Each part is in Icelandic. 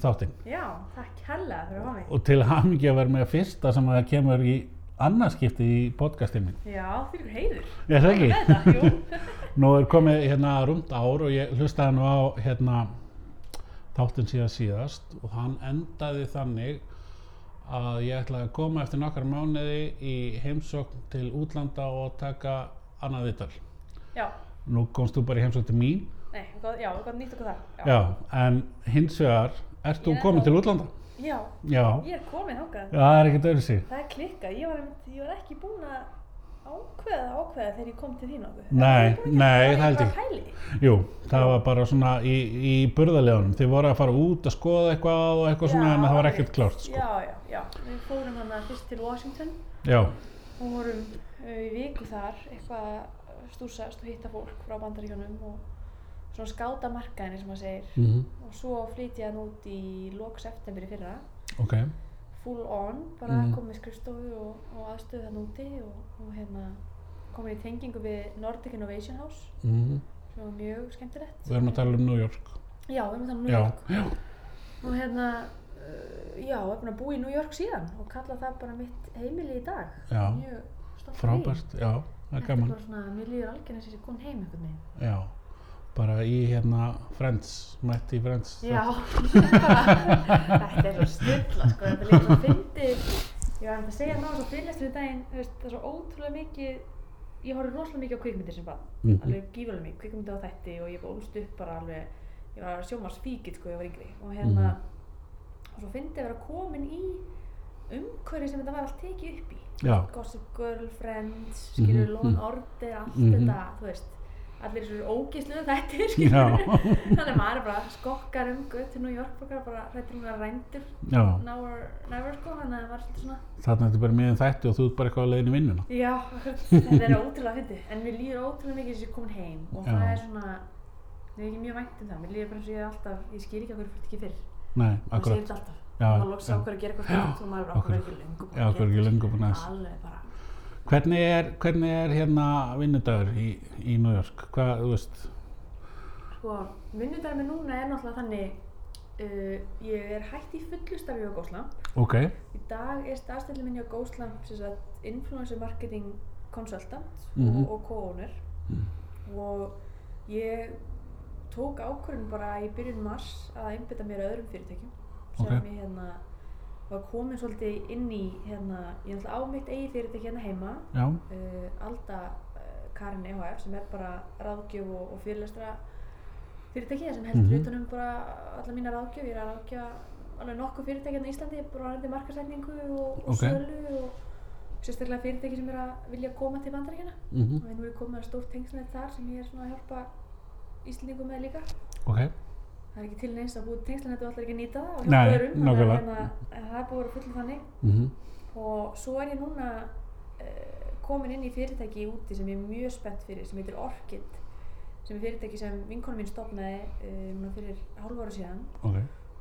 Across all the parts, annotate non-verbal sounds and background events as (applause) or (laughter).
í þáttinn Já, takk hella fyrir mig. og til hamingi að vera með fyrsta sem að kemur í annarskipti í podcastinn minn. Já, fyrir heiður. Ég það ekki. Þetta, jú. (laughs) (laughs) Nú er komið hérna rúmt ár og ég hlustaði nú á hérna þáttinn síðan síðast og hann endaði þannig að ég ætlaði að koma eftir nokkar mánuði í heimsókn til útlanda og taka annað viðtal. Já, Nú komst þú bara í heimsókn til mín, nei, já, gott nýtt okkur þar. já, en hins vegar, ert þú komin til útlanda? Já, Já, ég er komin já það er ekkert öðru sig. Það er klikkað, ég ég var ekki búin að ákveða ákveða þegar ég kom til þín okkur. Nei, nei, það held ég. Jú, það var bara svona í, í burðarlegunum. Þið voru að fara út að skoða eitthvað og eitthvað svona en það var ekkert klárt sko. Já, já, já. Við fórum hann fyrst til Washington Já, og vorum uh, í viku þar eitthvað að stúsast og hitta fólk frá bandaríkjónum og svona skáta markaðinni sem maður segir. mhm, Og svo flytti ég hann út í lok september í fyrra, ok. full on, bara Mhm. kom með skrifstofu og, og aðstöðu hann úti og, og hérna komin í tengingu við Nordic Innovation House mhm. sem var mjög skemmtilegt. Við erum að tala um New York. Já, við erum að tala um New Já, York. já, Og hérna, uh, já, ég er búin að búa í New York síðan og kalla það bara mitt heimili í dag. Já. Mjög af því. frábært, já, það er Þetta er gaman. bara svona, mér líður eins og ég kom heim einhvern veginn. Já, bara í hérna Friends, mætti í Friends. Já, (laughs) þetta er svo stilla, sko, þetta er líka svo fyndið. Ég var að segja ná svo fyrirlestur í daginn, það er svo ótrúlega mikið, ég horfði rosalega mikið á kvikmyndir sem barn, Mhm. alveg gífurlega mikið, kvikmyndir á þætti og ég bólst upp bara alveg, ég var sjómarsfíkil, sko, ég var yngri og hérna, Mhm. og svo fyndið að vera komin í umhverfi sem þetta var allt tekið upp í. Gossip Girl, Friends, skilur, Law and mhm. Order, allt Mhm. þetta, þú veist, allir þessu ógísluðu þættir. (laughs) Þannig að maður er bara skokkar um gutt til New York, bara, bara hrættur um að or never, sko, þannig að það svona, þarna er þetta bara miðan þætti og þú ert bara eitthvað að leiðin í vinnuna. já, þetta er ótrúlega fyndið, en mér líður ótrúlega mikið að ég er komin heim og Já. það er svona, mér er ekki mjög vænt um það, mér líður bara eins og ég er alltaf, ég skil ekki að hverju fyrir ekki fyrr, Nei, segir akkurat. þetta alltaf, Já, maður já. ákveður að gera eitthvað stund og maður okkur ekki lengur Hvernig er, hvernig er hérna vinnudagur í, í New York? Hvað, þú veist? Sko, vinnudaginn minn núna er náttúrulega þannig, uh, ég er hætt í fullu starfi á Gósla. Ok, Í dag er staðstæðli minni á Gósla sem sagt influencer marketing consultant Mhm. og, og co-owner Mm. og ég tók ákvörðin bara í byrjun mars að einbytta mér öðrum fyrirtækjum sem Ok. ég hérna var komin svolítið inn í hérna, ég er náttúrulega á mitt eigi fyrirtæki hérna heima uh, Alda uh, Karin EHF sem er bara ráðgjöf og, og fyrirlestra fyrirtæki sem heldur Mhm. utanum bara alla mína ráðgjöf, ég er að ráðgja alveg nokkuð fyrirtæki hérna í Íslandi, bara varandi markasetningu og, og Ok. sölu og sérstaklega fyrirtæki sem er að vilja koma til bandaríkjana mhm, og nú er komið stórt tengslanett þar sem ég er svona að hjálpa Íslandingum með líka. Ok, það er ekki til neins að búið tengslanett og allir ekki að nýta það og hjálpa öðrum, þannig að hérna, það er búið að vera fullum þannig. Mhm, og svo er ég núna uh, komin inn í fyrirtæki úti sem ég er mjög spennt fyrir sem heitir Orchid sem er fyrirtæki sem vinkonu mín stopnaði uh, núna fyrir hálf ára síðan. Ok,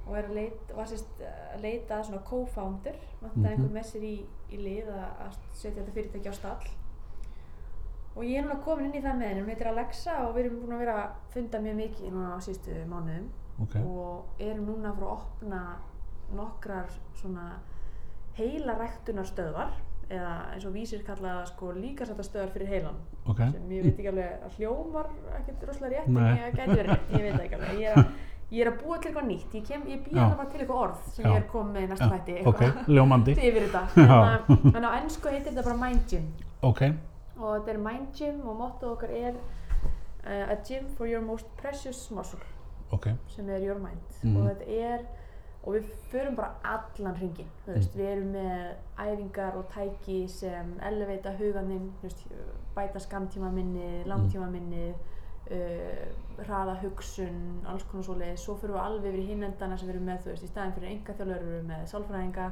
og er að leita, var sérst að leita svona co-founder vantaði Mhm. einhver með sér í, í lið að setja þetta fyrirtæki á stall. Og ég er núna komin inn í það með henni, hún heitir Alexa og við erum búin að vera að funda mjög mikið núna á síðustu mánuðum ok, og erum núna fara að opna nokkrar svona heila ræktunarstöðvar eða eins og vísir kalla það sko líkasættastöðvar fyrir heilan ok, sem ég veit ekki alveg að hljómar ekkert rosalega rétt Nei. en ég gæti verið rétt, ég veit ekki alveg. Ég er ég er að búa til eitthvað nýtt. Ég, kem, ég býða bara til eitthvað orð sem Já. ég er komið í næsta Já, þætti ok, ljómandi, (laughs) en, en á ennsku heitir þetta bara Mind Gym. Ok, og þetta er Mind Gym og motto okkar er uh, a gym for your most precious muscle ok, sem er Your Mind. Mhm. og þetta er og við förum bara allan hringin Mhm. við erum með æfingar og tæki sem elevata huganinn bæta skamtíma minni langtíma minni uh, hraða hugsun alls konar svoleiðis, svo fyrir við alveg yfir í hinendana sem við erum með, veist, í staðin fyrir enga þjálfur við erum með sálfræðinga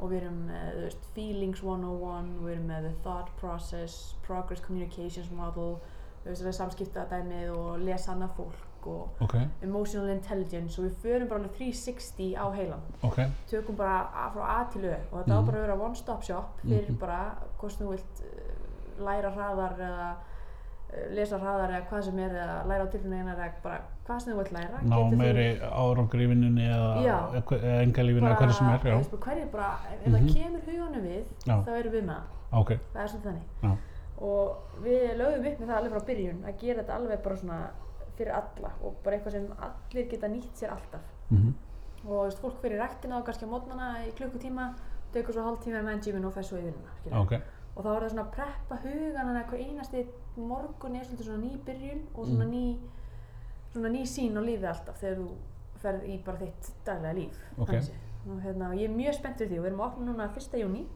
og við erum með, veist, feelings 101 við erum með the thought process progress communications model veist, samskipta dæmið og lesa annað fólk og ok, emotional intelligence og við förum bara alveg 360 á heilan ok, tökum bara frá A til Ö og þetta á Mhm. bara að vera one stop shop fyrir Mhm. bara hvort þú vilt uh, læra hraðar eða uh, lesa hraðar eða hvað sem er eða læra á tilfinningar eða bara hvað sem þú vilt læra ná meiri vinnunni eða, Já. eða hverju sem er, já, hverju bara, ef ef Mhm. það kemur huganum við Já. þá erum við með það, ok, það er svona þannig já, og við lögum upp með það alveg frá byrjun að gera þetta alveg bara svona fyrir alla og bara eitthvað sem allir geta nýtt sér alltaf mhm, og þú veist, fólk fyrir ræktina og kannski á mótnana í klukkutíma tekur svo hálftíma með gyminu og fer svo í vinnuna skilurðu. ok, og þá er það svona að preppa hugan þannig að hver einasti morgun er svona ný byrjun og svona Mm. ný svona ný sín á lífið alltaf þegar þú ferð í bara þitt daglega líf Ok. þannig séð. og hérna, og ég er mjög spennt fyrir því og við erum að opna núna 1. júni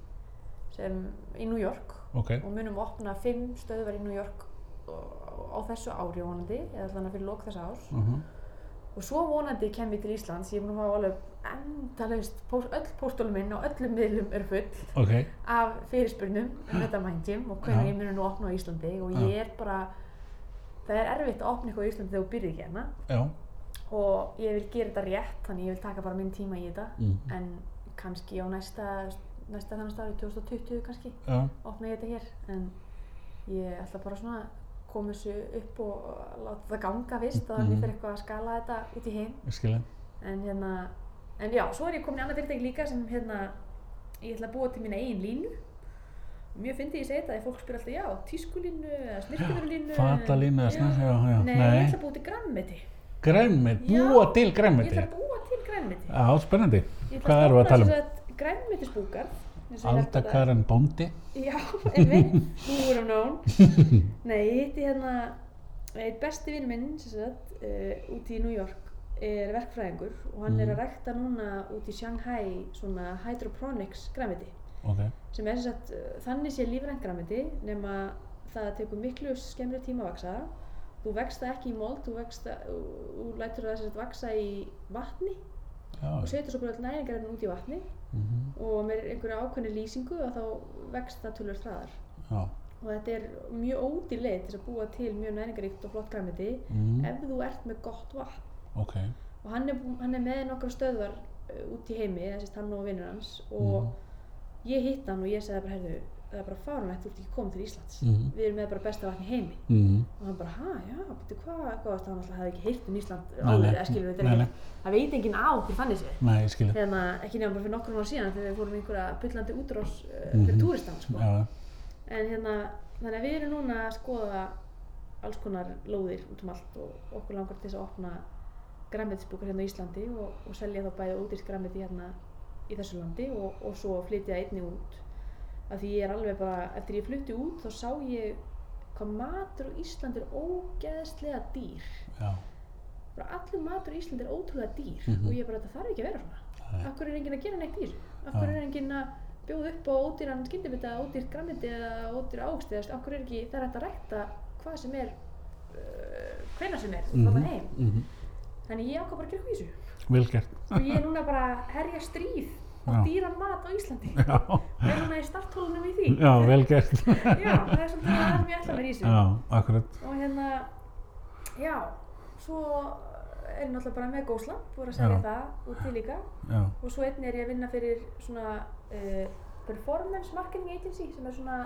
sem í New York ok, og munum opna fimm stöðvar í New York á, á þessu ári vonandi eða allan að fyrir lók þessa árs. Mhm, og svo vonandi kem ég til Íslands ég er búin að fá alveg endalaust öll póstólum minn og öllum miðlum er full ok, af fyrirspurnum um þetta Gym og hvernig Já. ég muni nú opna á Íslandi og Já. ég er bara það er erfitt að opna eitthvað á Íslandi þegar þú byrðir ekki hérna. Já, og ég vil gera þetta rétt þannig ég vil taka bara minn tíma í þetta. Mhm, en kannski á næsta næsta þannig ári 2020 kannski já, opna ég þetta hér. En ég ætla bara svona að koma þessu upp og láta það ganga fyrst og þannig Mhm. fyrir eitthvað að skala þetta út í heim. Ég en hérna en já, svo er ég komin í annað fyrirtæki líka sem hérna ég ætla að búa til mína eigin línu. Mjög fyndi ég segja þetta að fólk spyr alltaf já, tískulínu eða snirkjumurlínu fatalínu eða já, Nei, ég ætla að búa til græmmeti græmmet, Já, búa til Ég græmmeti, ætla að búa til græmmeti já, spennandi, Ég hvað við að tala um? Græmmetisbúkar Alda Karen Bóndi, Já, einmitt, (laughs) who would have known? (laughs) Nei, ég hitti hérna eitt besti vinn minn sagt, uh, út í New York er verkfræðingur og hann er Mhm. að rækta núna út í Shanghai svona hydroponics græmiti ok, sem er sagt þannig sé lífrænt græmiti nema það tekur miklu skemmri tíma að vaksa þú vext það ekki í mold þú, vext það, þú, lætur það sagt vaksa í vatni og já, setur svo bara all næringarinn út í vatni mhm, og með einhverju ákveðni lýsingu að þá vext það tölvöld hraðar. Já, og þetta er mjög ódýr leið til að búa til mjög næringaríkt og flott græmiti mhm, ef þú ert með gott vatn. Ok, og hann er, hann er með nokkra stöðvar uh, út í heimi, þessi hann og vinnur hans. Og Mhm. ég hitt hann og ég sagði bara, heyrðu, það er bara fárunlegt, þú ert ekki komið til Íslands Mhm. við erum með bara besta vatn í heimi mhm, og hann bara, ha, já, betur hvað, hvað varst hann alltaf hafði ekki heyrt um Ísland áður, eða skilur þetta er nei. ekki það veit enginn á okkur þannig séð nei, ég skilja, hérna, ekki nefnum bara fyrir nokkrum ára síðan þegar við fórum einhverja byllandi útrás uh, Mhm. fyrir túristan sko. já, en hérna, þannig að við erum núna að skoða alls konar lóðir út um allt og okkur langar til þess að opna græmmetisbúkar hérna á Íslandi og, og selja þá bæði ódýrt græmmeti hérna í þessu landi og, og svo flytja einni út af því ég er alveg bara, eftir ég flutti út þá sá ég hvað matur á Íslandi er ógeðslega dýr. Já, bara allur matur á Íslandi er ótrúlega dýr Mhm. og ég bara, þetta þarf ekki að vera svona. Af hverju er enginn að gera neitt þessu? Af hverju er enginn að bjóða upp á ódýran skyndibita, ódýrt grammiti eða ódýra ágsti eða af hverju er ekki, það er hægt að rækta hvað sem er uh, hvenær sem er, út frá það heim. Mhm, þannig ég ákvað bara að gera gert, og ég er núna bara að herja stríð Já. dýran mat á Íslandi. Og er núna í starthólunum í því. Já, vel gert, (laughs) já, það er svolítið það sem ég ætla mér í þessu. Já, akkurat, og hérna já, svo er ég náttúrulega bara með Gósland, búin að segja það út til líka. Já, og svo einnig er ég að vinna fyrir svona uh, performance marketing agency sem er svona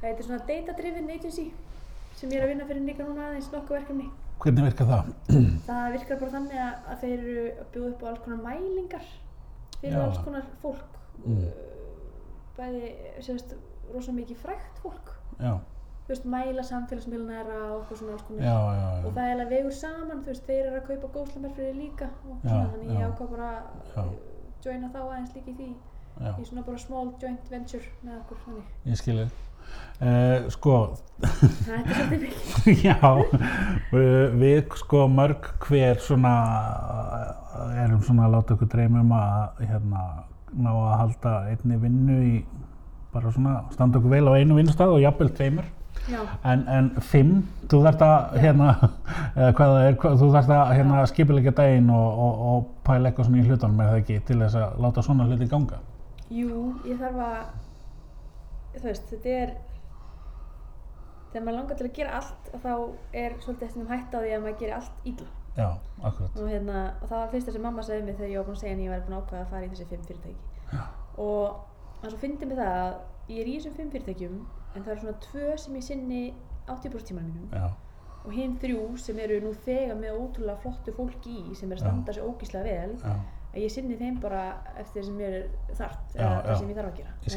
það heitir svona data driven agency sem ég er að vinna fyrir líka núna aðeins nokkuð verkefni. Hvernig virkar það? það virkar bara þannig að, að þeir eru að bjóða upp á alls konar mælingar fyrir alls konar fólk. Mm. uh, bæði sérst rosa mikið frækt fólk. Já, þú veist, mæla samfélagsmiðlunæra og eitthvað svona alls konar. Já, já, og það er alveg vegur saman, þú veist, þeir eru að kaupa góðslamar fyrir líka og svona, þannig ég ákvað bara að joina þá aðeins líka í því. Í svona bara small joint venture með okkur þannig. ég skilja, uh, sko, Það er svolítið mikið. (laughs) Já, við- sko mörg hver svona uh, erum svona að láta okkur dreyma um að hérna ná að halda einni vinnu í bara svona standa okkur vel á einu vinnustað og jafnvel tveimur. En, en fimm, þú þarft að hérna, (laughs) eða hvað það er, hvað, þú þarft að hérna skipilegja daginn og, og, og pæla eitthvað svona í hlutunum er það ekki til þess að láta svona hluti ganga? Jú, ég þarf að, þú veist, þetta er, þegar maður langar til að gera allt, að þá er svolítið eftir um hætt á því að maður gerir allt illa. Já, akkurat. Og, hérna, og það var fyrst sem mamma segði mig þegar ég var búin að segja henni að ég væri búin að ákvaða að fara í þessi fimm fyrirtæki. Já. Og svo fyndið með það að ég er í þessum fimm fyrirtækjum en það eru svona tvö sem ég sinni 80% tímanum mínum já, og hinn þrjú sem eru nú þegar með ótrúlega flottu fólki í sem er að standa sig ógíslega vel já, að ég sinni þeim bara eftir sem mér er þart eða sem ég þarf að gera. Ég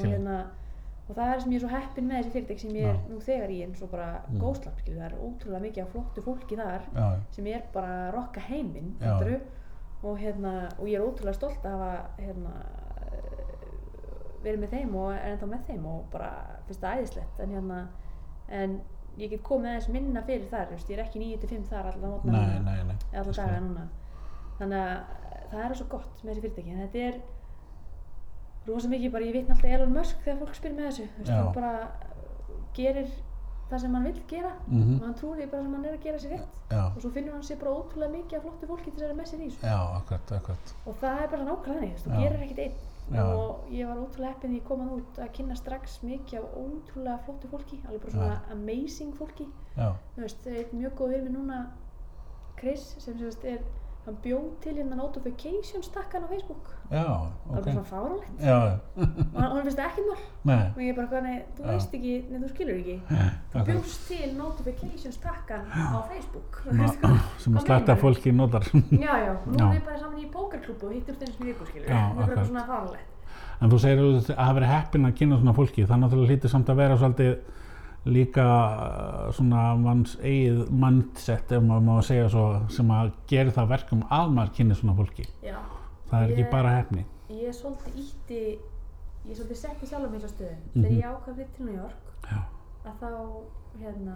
og, það. er sem ég er svo heppin með þessi fyrirtæk sem ég er nú þegar í eins og bara Mm. góðslapp skilur, það er ótrúlega mikið af flottu fólki þar já, sem er bara að rokka heiminn og, hérna, og ég er ótrúlega stolt að hafa hérna, verið með þeim og er ennþá með þeim og bara finnst það æðislegt en, hérna, en ég get komið aðeins minna fyrir þar ég er ekki 9-5 þar allan mótna skil. daga núna þannig að það er svo gott með þessi fyrirtæki en þetta er rosa mikið bara, ég vitna alltaf Elon Musk þegar fólk spyr með þessu, veist, Já. hann bara gerir það sem hann vill gera. Mhm. og hann trúir því bara sem hann er að gera sér rétt. Já, og svo finnur hann sér bara ótrúlega mikið af flottu fólki til að vera með sér í þessu. Já, akkurat, akkurat. Og það er bara nákvæmlega þannig, þú veist, Já. gerir ekkert einn. Já. og ég var ótrúlega heppin því ég kom hann út að kynna strax mikið af ótrúlega flottu fólki alveg bara svona amazing fólki. Já, þú veist, það er mjög góð við mig núna Chris sem sem sagt er hann bjóð til hérna notifications takkan á Facebook. Já, það er ok. bara svona fáránlegt. Já, og hann, finnst það ekkert mál. Og ég er bara nei, þú Já. veist ekki, nei, þú skilur ekki. Þú akkurat bjóðst til notifications takkan á Facebook. Ma- sem að (laughs) slætta meinarðu? fólki notar. Já, já, nú erum við bara saman í pókerklúbu og hittum þeim sem viku, skilur það er bara svona fáránlegt. En þú segir að það hafi verið heppin að kynna svona fólki, það náttúrulega hlýtur samt að vera svolítið líka uh, svona manns eigið mindset ef maður má segja svo sem að gera það verkum að maður kynni svona fólki. já, Það er ekki Ég- bara hefni. ég er svolítið ítti ég er svolítið setti sjálf mig á stöðum Mhm. þegar ég ákvað fyrir til New York Já. að þá hérna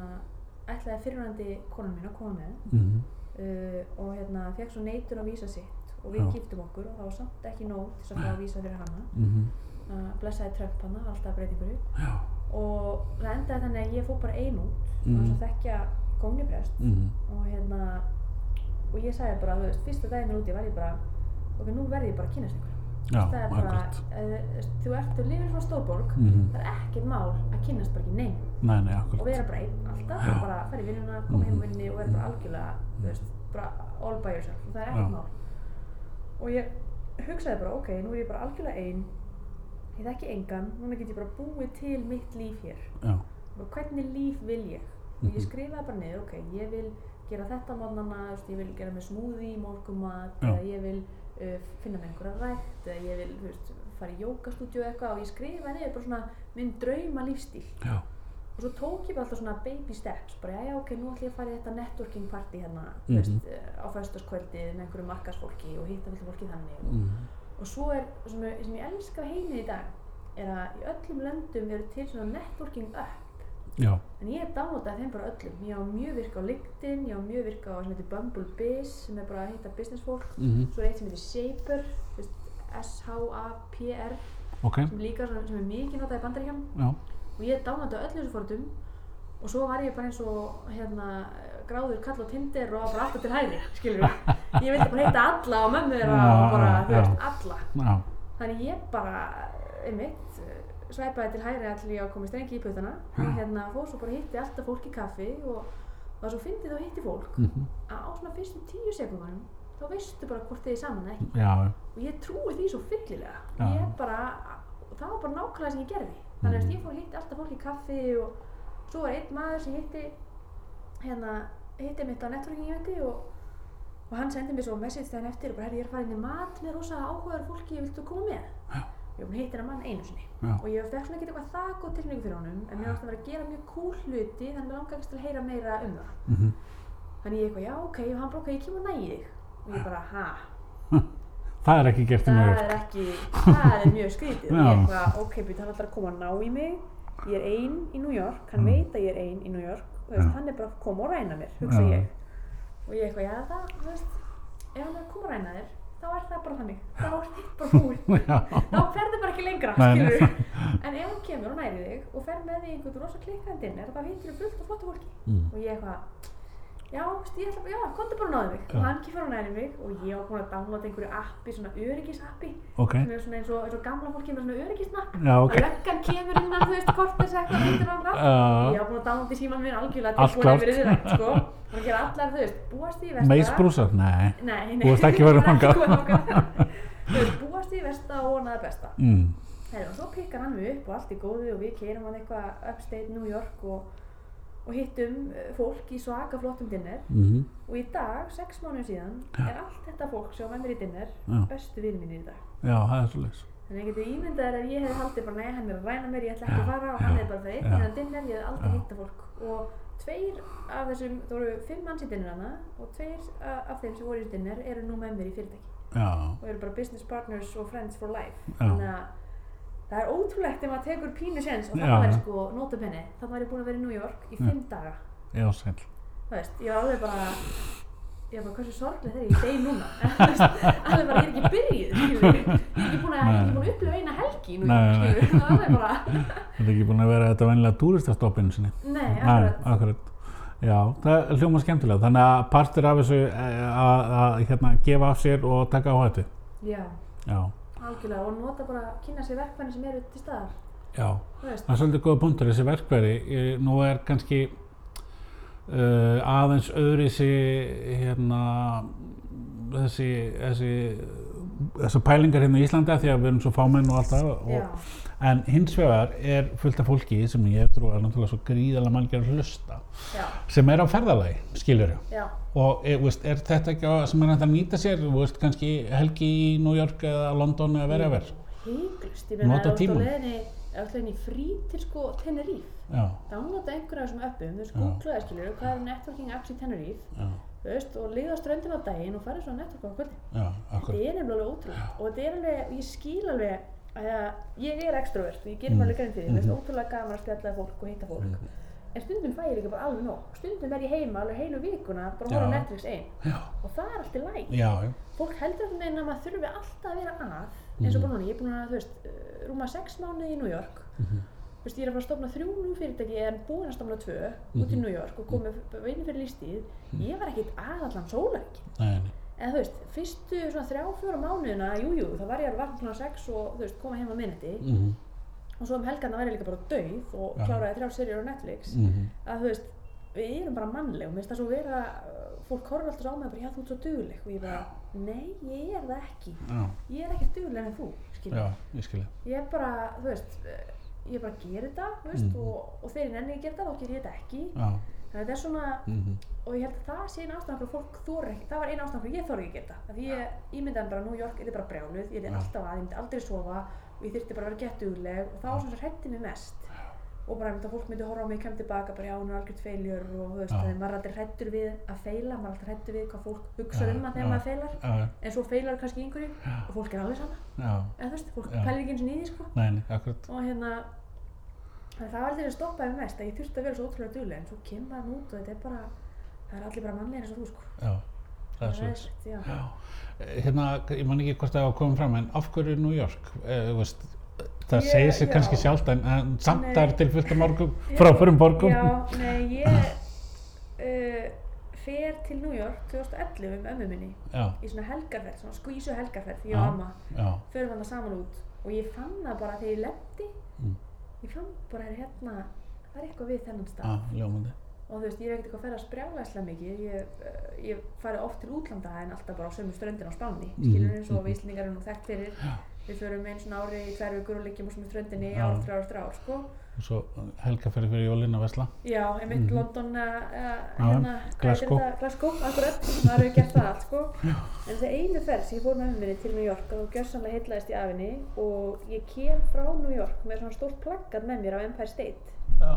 ætlaði fyrirvændi konan mín að koma með Mm uh, og hérna fekk svo neitun á vísa sitt og við Já. giftum okkur og það var samt ekki nóg til að fá að vísa fyrir hana -hmm. uh, blessaði Trump hana, alltaf breytingur Já. Og það endaði þannig að ég fór bara ein út. Mhm. og þess að þekkja góniprest Mm og hérna og ég sagði bara, þú veist, fyrsta daginn úti var ég bara ok, nú verð ég bara að kynast ykkur Já, það er bara, akkurat. uh, þú ert, þú lifir svona stórborg Mm það er ekkert mál að kynnast bara ekki neinn Nei, nei, og vera bara einn alltaf og bara fara í vinnuna, koma heim Mhm. úr vinni og vera bara algjörlega, þú veist, bara all by yourself. Og það er ekkert mál. Og ég hugsaði bara, ok, nú er ég bara algjörlega einn ég þekki engan, núna get ég bara búið til mitt líf hér Já. og hvernig líf vil ég og ég Mhm. skrifaði bara niður, ok, ég vil gera þetta veist, ég vil gera með smoothie, morgumat, eða ég vil uh, finna með einhverja rætt, eða ég vil, veist, fara í jókastúdíu eitthvað og ég skrifaði niður bara svona minn drauma lífstíl Já. og svo tók ég bara alltaf svona baby steps bara já, ok, nú ætlum ég að fara í þetta networking party hérna, Mhm. þú veist, á föstaskvöldið með einhverju markasfólki og hitta af fólki þannig og, Mm og svo er, sem, ég- sem ég elska heimið í dag er að í öllum löndum eru til svona networking app. Já. en ég downloadaði þeim bara öllum. Ég á mjög virka á LinkedIn, ég á mjög virka á sem heitir Bumble Biz sem er bara að hitta business fólk. Mm svo er eitt sem heitir Shaper S-H-A-P-R Ok. sem líka svona, sem er mikið notað í bandaríkjum og ég downloadaði öll þessu fórtum og svo var ég bara eins og hérna, gráður kall á Tinder og bara alltaf til hægri skilur ég vildi bara hitta alla og mömmu þeirra Já, og bara, þú veist, já. alla. Já. þannig ég bara, einmitt svæpaði til hægri allir ég að koma í strengi í og hérna fór svo bara hitti alltaf fólk í kaffi og það var svo fyndið að hitti fólk. Mm að á svona fyrstu tíu sekundunum þá veistu bara hvort þið er saman ekki. Já. og ég trúi því svo fyllilega. Ég bara, það var bara nákvæmlega sem ég gerði. Þannig að ég fór hitti alltaf fólk í kaffi og svo var einn maður sem hitti hérna, hitti mitt á networking eventi og, og hann sendi mér svo message þegar eftir og bara, herri, ég er að fara inn í mat með rosa áhugaður fólki, viltu koma með? Já. Ég að hitta hennar mann einu sinni. Já. og ég fekk svona ekki eitthvað það góð tilfinningu fyrir honum en mér varst að vera að gera mjög cool hluti þannig að mér langar ekki til að heyra meira um það. Mm þannig ég eitthvað, já ok, og hann bara, ok, ég kemur nægi þig. Og ég bara, ha, (laughs) Það er ekki gert í það mjög. er ekki, það er mjög skrítið. Ég eitthvað, ok, býtt, hann ætlar að koma að ná í mig. Ég er ein í New York, hann Mm. veit að ég er ein í New York veist, hann er bara að koma og ræna mér, hugsa ég. Og ég eitthvað, já það, þú veist ef hann er að koma að ræna þér, þá er það bara þannig. Þá er þitt bara búið. (laughs) Já. þá ferðu bara ekki lengra, skilur en ef hann kemur og næri þig og fer með þig einhvern rosa klikkandi inn þá hittir þú fullt af flottu fólki. Mm. og ég eitthvað já, komdu bara náðu mig og hann kemur og næri mig og ég var búin að downloada einhverju appi, svona öryggisappi Ok. sem er svona eins og, eins og gamla fólki með svona öryggisnapp Já, ok. og löggan kemur innan, þú veist, kortis eitthvað myndir á hann Já. ég var búin að downloada í síman minn algjörlega Allt tilbúin að vera yfir sko og að gera allar, þú veist, búast í versta Meisbrúsar? Nei. nei, nei, Þú varst ekki að ekki að þú veist, búast í versta og vonaði besta Mm. Herri, og svo pikkar hann upp og allt í góðu og við keirum hann eitthvað upstate New York og, og hittum eh, fólk í svaka flottum dinner mhm, og í dag, sex mánuðum síðan, Já. er allt þetta fólk sem var með mér í dinner Já. bestu vinni mínir í dag. já, það er svolítið. Þannig að ég geti ímyndað ef ég hef haldið bara, nei, hann er að ræna mér, ég ætla ekki að fara og hann er bara það einn innan dinner, ég hef aldrei hitta fólk. Og tveir af þessum, það voru fimm manns í dinner hana og tveir af þeim sem voru í dinner eru nú með mér í fyrirtæki og eru bara business partners og friends for life. Þannig að það er ótrúlegt ef maður tekur pínu séns og var ég sko, notabenni, þannig var ég búin að vera í New York í fimm daga. já, sæl. Það veist, ég var alveg bara, ég var bara hversu sorglega þegar ég degi núna. (laughs) Þú alveg bara, ég er ekki byrjuð, Ég er ekki búin að, að upplifa eina helgi nú, Það er bara, (laughs) Þetta er ekki búin að vera þetta vennilega túristastoppinu sinni. nei, akkurat. akkurat. Já, það er hljóma skemmtilega. Þannig að partur af þessu eh, að, hérna, gefa af sér og taka á hættu. Já, Já, algjörlega, og nota bara, kynna sér verkfæni sem eru til staðar. já. Það er svolítið góða punktur, þessi verkværi. Ég- Nú er kannski uh, aðeins öðri þessi, hérna, þessi, þessi, þessar pælingar hérna í Íslandi af því að við erum svo fámenn og allt það. já, Og, en hins vegar er fullt af fólki sem ég trú að náttúrulega svo gríðalega að hlusta já, sem er á ferðalagi, skilur já, og er, veist, er þetta ekki á, sem er hægt að nýta sér? Veist, kannski helgi í New York eða London eða verið að verð híklust, ég meina, ert á á í frí til sko Tenerife, já, downloada einhverja þessum appum, þú veist, googlaði skilur, hvað er networking apps í þú veist, og liða á ströndin á daginn og farið svo network á kvöldin. Þetta er nefnilega ótrúlega og þetta er alveg, ég skil alveg að ég er extrovert og ég Mm. mm. alveg grein fyrir því, mm Mhm. -hmm. ótrúlega gaman að spjalla við fólk og hitta fólk Mhm. en stundum fæ ég líka bara alveg nóg stundum er ég heima alveg heilu vikuna bara að horfa Netflix einn og það er allt í læg já, já, fólk heldur að meina að maður þurfi alltaf að vera að eins og Mhm. bara núna, ég er búin að, þú veist, uh, rúma sex mánuði í New York mhm, Þú veist, ég er að fara að stofna þrjú nú fyrirtæki en búin að stofna tvö út í Mhm. New York og komið vinni fyrir lífstíð ég var ekkert aðallan nei, En þú veist, fyrstu svona þrjá, fjóra mánuðina, jú, jú, þá var ég alveg vakna sex og þú veist, koma heim á minniti mhm, og svo um helgarna var ég líka bara dauð og Já. kláraði þrjár serjur á Netflix. Mhm, að þú veist, við erum bara mannleg og mér finnst það svo vera, uh, fólk horfir alltaf á mig bara, já, þú ert svo dugleg. Og ég bara, nei, ég er það ekki. Já, ég er ekkert dugleg en þú, skilja ég ég er bara, þú veist, uh, ég bara gerir þetta, þú veist, Mhm. og, og þegar ég nenni að gera þetta, þá ger ég þetta ekki. Já, að þetta er svona, mhm, og ég held að það sé eina ástæðan fyrir að fólk þóra ekki, það var eina ástæðan fyrir að ég þóra ekki að þetta af því ég ímyndaði bara að New York er bara brjáluð, ég er alltaf að, ég myndi aldrei sofa og ég þyrfti bara að vera gettugleg og það var svona sem hrætti mig mest. Og bara einmitt að fólk myndi horfa á mig, kem tilbaka bara já, hún er algjört feiljur og þú veist, þannig maður er aldrei hrættur við að feila, maður er alltaf hrættur við hvað fólk hugsa um að þegar maður feilar. En svo feilar kannski einhverju og fólk er alveg sama, eða þú veist, fólk pælir ekki eins og nýði sko. Nei, nei, akkurat, og hérna þannig að það var til að stoppa mig mest að ég þurfti að vera svo ótrúlega dugleg en svo kemur maður út og þetta er bara það er allir bara mannlegir eins og þú sko já, það er svo, æðislegt, já. já, Eh, hérna, ég man ekki hvort það var að koma fram, en af hverju New York, eh, þú veist, það Ég- segir sér já. kannski sjálft, en, en samt það er til fullt af morgum, Já. fráförum borgum, Já, nei, ég uh, fer til New York 2011 um ömmu minni já, í svona helgarferð, svona skvísu helgarferð, ég Já. og amma já, förum hann samán út og ég fann það bara þegar ég lendi Mm. Ég fann bara er hérna það er eitthvað við þennan stað. Ljómandi, og þú veist, ég hef ekkert eitthvað að ferðast brjálæslega mikið. Ég, uh, ég farið oft til útlanda en alltaf bara á sömu ströndin á Spáni Mhm, skilur eins og mhm. við Íslandingar erum nú þekkt fyrir. Við förum einn svona ári í tvær vikur og sömu ströndinni ár, þrjár þrjár, sko og svo helgaferði fyrir jólinn að vesla, Já, einmitt Mhm. London uh, Já, hérna, Glasgow. Glasgow, akkurat, maður hefur gert það allt sko. En þessi einu ferð sem ég fór með minni til New York og gjörsamlega heitlaðist í afinni og ég kem frá New York með svona stórt plaggat með mér á Empire State. Já,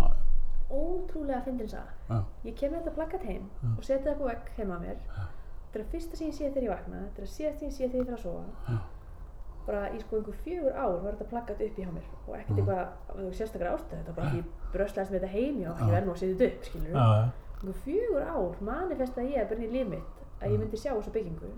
ótrúlega fyndin saga. Já, ég kem með þetta plaggat heim Já. og setja það på vegg heima á mér. Þetta er það fyrsta sem ég sé þegar ég vakna þetta er það síðast sem ég sé þegar ég fer að sofa. Já, bara í sko einhver fjögur ár var þetta plaggat upp í hjá mér og ekkert Já. eitthvað þú veist, sérstaklega ástöð þetta bara ekki brösslaðist með þetta heim já, Já. ég verð nú að setja þetta upp skilur einhver fjögur ár manifestaði ég bara inn í líf mitt að ég myndi sjá þessa byggingu.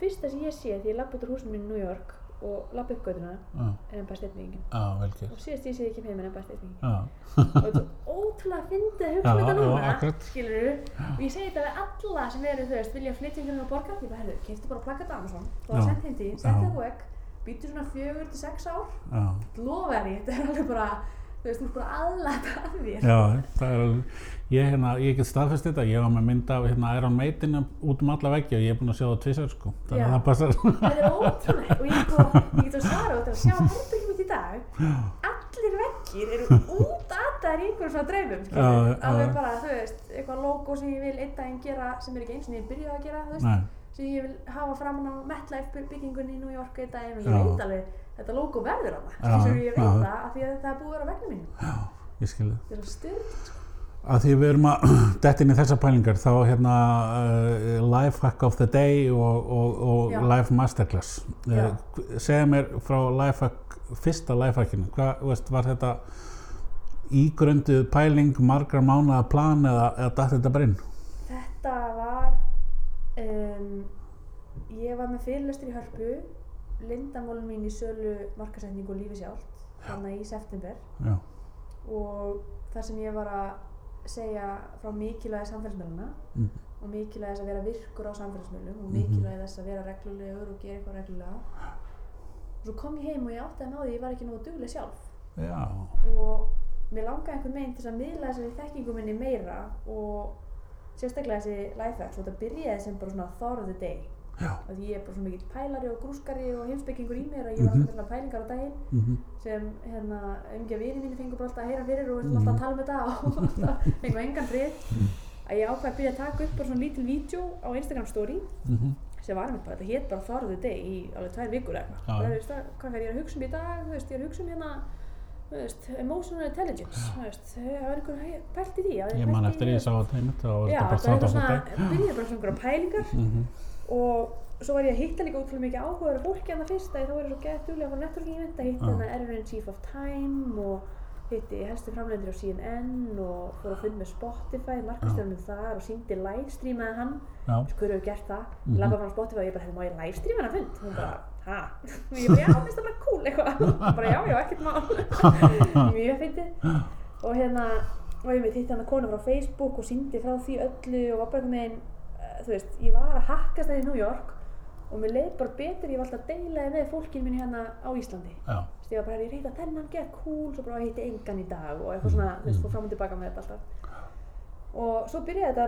Fyrsta sem ég sé þegar ég lappa út úr húsinu mínu í New York og lappa upp götuna já, er ennbæð stefningin gert, og síðast ég sé ég kem heim er ennbæð stefningin já, og þetta er ótrúlega fyndið að hugsa um þetta núna skilur og ég segi þetta við alla sem eru þú veist vilja flytja ykkur og borga ég bara herru, keftu bara plakkat á Amazon þú var Já. sendt Já. setti það på vegg býttu svona fjögur til sex ár. Lofa þér, þetta er alveg bara þú veist, þú ert bara aðlæta af þér. Já, það er alveg, ég, hérna, ég get staðfest þetta, ég var með mynd af hérna, Iron Maiden út um alla veggi og ég er búinn að sjá það tvisar, sko, þannig Já. að það passar, (laughs) þetta er ótrúlegt og ég, sko, ég get að svara út að sjá herbyggum mitt í allir veggir eru út aðtaðar í einhverjum svona draumum skilur. Já, já, alveg já. bara, þú veist, eitthvað logo sem ég vil einn daginn gera sem er ekki eins og ég byrjaði að gera, þú veist Nei, sem ég vil hafa framan á MetLife by- byggingunni í New York einn daginn og ég Já. veit alveg þetta logo verður á Já, það, skilur ég veit já. það af því að það er búið að vera á vegna mín ég skilði. Að því við erum að (clears throat) detta inn í þessar pælingar þá hérna uh, Life Hack of the Day og, og, og. Life Masterclass. Uh, segja mér frá Life Hack, fyrsta Life Hackinu, hvað veist, var þetta ígrönduð pæling, margar mánuða plan eða, eða datt þetta bara inn? þetta var um, ég var með fyrirlestur í Hörpu lindamólin mín í sölu markasetningu og lífi sjálft þannig í september Já, og þar sem ég var að segja frá mikilvægi samfélagsmiðluna mm, og mikilvægi þess að vera virkur á samfélagsmiðlum og Mhm. mikilvægi þess að vera reglulegur og gera eitthvað reglulega. Og svo kom ég heim og ég áttaði með á því að ég var ekki nógu dugleg sjálf. Já, og mér langaði einhvern veginn til að miðla þessari þekkingu minni meira og sérstaklega þessi lifehacks og þetta byrjaði sem bara svona thought of og því ég er bara svo mikill pælari og grúskari og heimsbyggingur í mér að ég var Mhm. alltaf svona pælingar á daginn mm sem hérna umgjá vini mínu fengur bara alltaf að heyra fyrir og Mhm. alltaf að tala um þetta og (laughs) alltaf fengur engan frið. Að ég ákvað að byrja að taka upp bara svona lítil vídeo á Instagram story mm sem var einmitt bara, þetta hétt bara the Day í alveg tvær vikur eða eitthvað. Bara, þú veist, það- hvað er ég að hugsa um í dag, þú veist, ég er að hugsa um hérna þú veist, emotional intelligence þú veist, það var einhver pælt í því Ég man eftir að sá þetta einmitt, bara það var eitthvað svona, þetta. byrjaði bara svona einhverja pælingar. Mhm, og svo var ég að hitta líka útrúlega mikið áhugaður fólki hann það fyrst að þá var ég svo gett duglega að fara networking event að hitta Já. hann Editor in Chief of Time og hitti helstu framlendur á CNN og fór að fund með Spotify, markastjórnum þar og síndi livestreamaði hann. Já, hver hefur gert það, ég lappa bara á Spotify og ég bara, hefði má ég livestreama hann að fund? Hún bara, ha? og ég bara, já, finnst það bara cool eitthvað. Bara, já, já, ekkert mál. (laughs) Mjög fyndið. Og hérna, og ég veit, hitti hann að konu frá Facebook og síndi frá því öllu og var bara veginn, uh, þú veist, ég var að hakkast það í New York og mér leið bara betur, ég var alltaf að deila því með fólkinu minni hérna á Íslandi. Já, Þú veist, ég var bara, ég reyta þennan, get cool, svo bara hitti engan í dag og eitthvað svona, þú veist, fór fram og tilbaka með þetta alltaf. Og svo byrjaði þetta,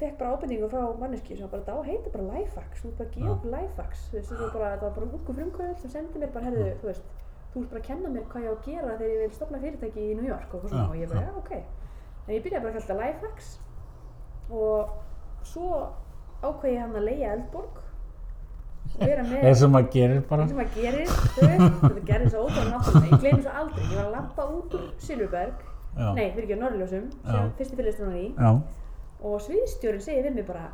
fekk bara ábendingu frá manneski sem bara, það heita bara lifehacks, þú bara okkur lifehacks, þú veist, þetta var bara, þetta var bara húkum frumkvöld sem sendi mér bara, herðu, þú veist, þú ert bara að kenna mér hvað ég á að gera þegar ég vil stopna fyrirtæki í New York og svona, og ég bara, já, ok. En ég byrjaði bara að kalla þetta lifehacks og svo ákveði hann að leia Eldborg. Og eða sem maður gerir bara. það sem að gerir, þetta gerir svo ótrúlega náttúrulega, ég gleymi svo aldrei, ég var að lappa út úr Silfurberg, Já, nei, fyrir ekki á Norrljósum, sem fyrirlistur hann í, já, og sviðstjórin segir við mig bara,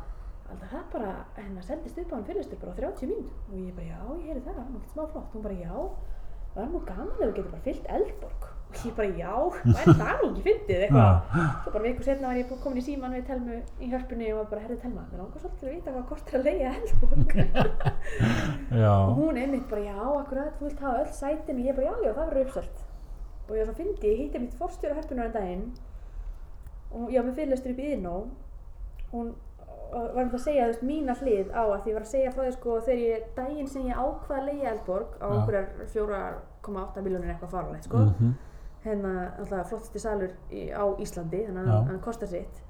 alltaf það bara, hennar seldist upp á hann fyrirlistur bara á 30 mínútur, og ég bara, já, ég heyri það, það var náttúrulega smá flott, hún bara, já, það er nú gaman ef þú getur bara fyllt Eldborg, og ég bara, já, væri það? Nú ekki fyndið eitthvað, svo bara viku setna var ég komin í síman við Telmu í hörpunni og var bara, herri Telma, mér langar svolítið að vita hvað kostar að leia Eldborg. (laughs) já, og hún einmitt bara já, akkurat, þú vilt hafa öll sætin. Og ég bara já, já, það verður uppselt. Og ég var svo fyndi, ég hitti mitt forstjóra hörpunar en daginn. Og var með fyrirlestur upp í Iðnó hún var um að segja þú veist, mína hlið á að því ég var að segja frá því sko þegar ég, daginn sem ég ákvað að leia Eldborg á Já. einhverjar 4,8 miljónir eitthvað farulegt sko. Mhm, hérna alltaf flottasti salur í, á Íslandi þannig að hann kostar sitt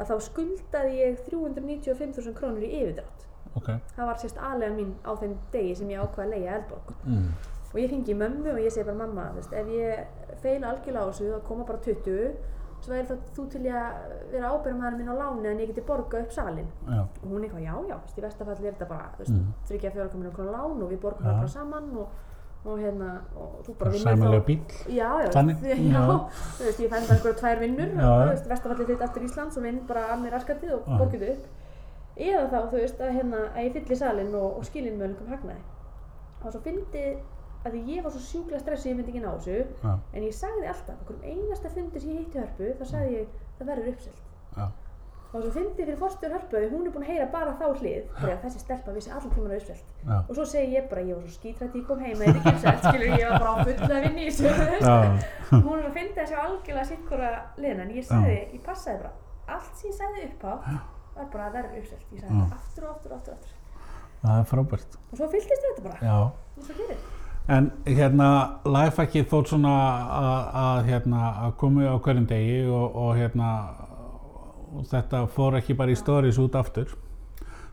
að þá skuldaði ég 395.000 krónur í yfirdrátt. Ok, það var sérst aðlega mín á þeim degi sem ég ákvað að leia Eldborg. Mm, og ég í mömmu og ég segi bara mamma, veist, ef ég feila algjörlega á þessu þá koma bara 20 svo er það þú til ég að vera ábyrgum minn á láni en ég geti borgað upp salin já, og hún eitthvað, já, já, í verstafalli er þetta bara þú veist, Mhm. þryggja fjóra komin okkur lán og við borgum það bara saman og, og hérna, og þú bara vinnur sæmilega bíl. Já, já, já, já. þú veist, ég fæði bara einhverja tvær vinnur Já, og þú veist, verstafallið þitt aftur Íslands og vinn bara að mér raskatið og borgið upp. Eða þá, þú veist, að hérna að ég fylli salin og, og skilin með einhverjum hagnaði. Og svo fyndi að ég var svo sjúklega stressuð ég myndi ekki ná þessu en ég sagði alltaf, okkur einasta fundi sem ég hitti hörpu þá sagði ég, það verður uppselt já, og svo fyndi fyrir fórstjórn hörpu að hún er búin að heyra bara þá hlið bara að þessi stelpa vissi allan tíman að uppselt. Já, og svo segi ég bara, ég var svo skítrætt ég kom heim að þetta ekki uppselt, skilur ég var bara á fulla að vinna í þessu já, hún er að finna þessi algjörlega sikkura liðna en ég sagði, ég passaði bara allt sem ég sagði upp á var bara að verður uppselt. Ég sagði Já. aftur og aftur og aftur, aftur. Það er frábært. og svo fylltist þetta bara, Já, eins og gerir en hérna, lifehackið þótt svona að, að hérna, að komu á hverjum degi og, og hérna, og þetta fór ekki bara í stories út aftur.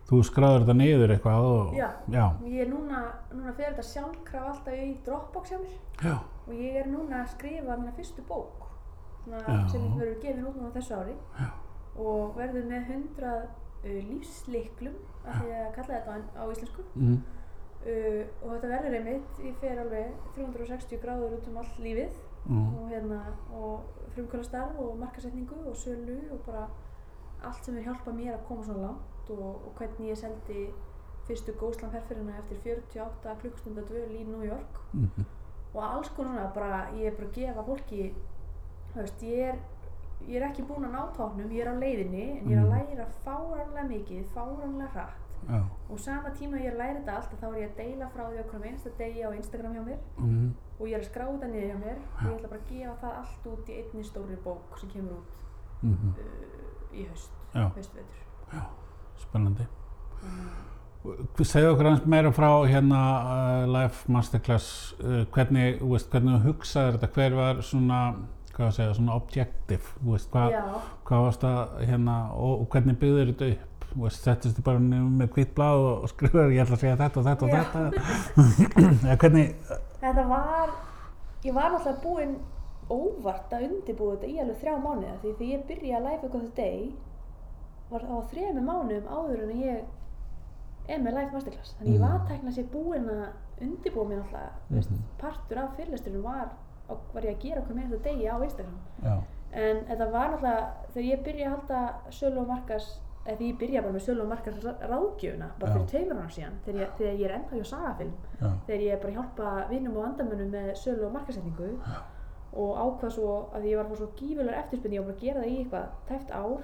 þú skráður þetta niður eitthvað og, Já. já, Ég er núna, núna fyrir þetta sjálfkraf alltaf í Dropbox hjá mér. Já, og ég er núna að skrifa mína fyrstu bók sem verður gefin út núna á þessu ári. Og verður með 100 uh, lífsliklum að því að kalla þetta á, á íslensku. Mm, uh, og þetta verður einmitt, ég fer alveg 360 gráður út um allt lífið. Mm, og hérna og frumkvæla starf og markasetningu og sölu og bara allt sem er hjálpað mér að koma svona langt og, og hvernig ég seldi fyrstu Ghostland herferðina eftir 48 klukkstunda dvöl í New York. Mm, og alls konar svona bara, ég er bara að gefa fólki veist, ég er ég er ekki búin að ná tóknum, ég er á leiðinni en ég er að Mm. læra fáránlega mikið, fáránlega hratt. Já, og sama tíma ég er að læra þetta allt þá er ég að deila frá því okkur um einsta degi á Instagram hjá mér. Mm, og ég er að skrá þetta niður hjá mér og ég ætla bara að gefa það allt út í einni stóri bók sem kemur út. Mm, uh, í haust, haustvetur. Já, spennandi. Þannig Segðu okkur hans meira frá hérna uh, Life Masterclass, uh, hvernig, veist, hvernig þú hugsaðir þetta, hver var svona, hvað að segja, svona objective, veist, að- hvað, varst að, hérna, og, og hvernig byggður þetta upp, settist þið bara með hvitt blað og, skrifaður, ég ætla að segja þetta og þetta og Já. þetta, (laughs) eða hvernig, þetta var ég var náttúrulega búinn óvart að undirbúa þetta í alveg þrjá mánuða því því ég byrja að live eitthvað þetta day var það á þrejum mánuðum áður en ég er með live masterclass. Þannig ég Mm. var tækna sér búinn að undirbúa mér mm Mhm. partur af fyrirlesturinn var, var ég að gera okkur með þetta degi á Instagram. Já, En þetta var náttúrulega, þegar ég byrjaði að halda sölu og markas, eða ég byrjaði bara með sölu og markas ráðgjöfuna, bara fyrir tveimur ára síðan, þegar ég, þegar ég er ennþá hjá Sagafilm, þegar ég er bara hjálpa vinnum og vandamönnum með sölu og markasetningu og ákvað svo að ég var að fá svo gífulegar eftirspynni, ég var bara að gera það í eitthvað tæft ár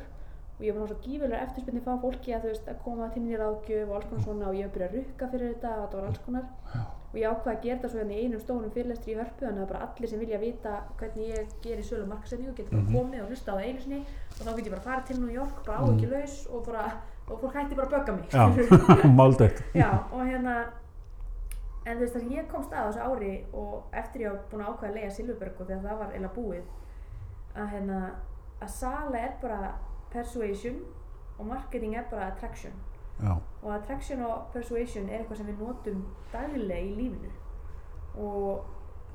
og ég var að fá svo gífulegar eftirspynni frá fólki að veist að koma til mér í ráðgjöf og alls konar svona og ég var að byrja að rukka fyrir þetta og þetta var alls konar. Og ég ákvaði að gera þetta svo hérna í einum stórum fyrirlestri í hörpu þannig að bara allir sem vilja vita hvernig ég gerir sölu og markasetningu getur bara Mhm. komið og hlusta á það einu sinni og þá get ég bara farið til New York bara Mhm. áhyggjulaus laus og bara og fólk hætti bara að bögga mig. Já, (laughs) máldögt, Já, og hérna en þú veist það sem ég komst að á þessu ári og eftir ég var búin að ákvaða að leiða Silfurberg og þegar það var eiginlega búið að hérna að sala er bara persuasion og marketing er bara attraction. Já, og attraction og persuasion er eitthvað sem við notum daglega í lífinu. Og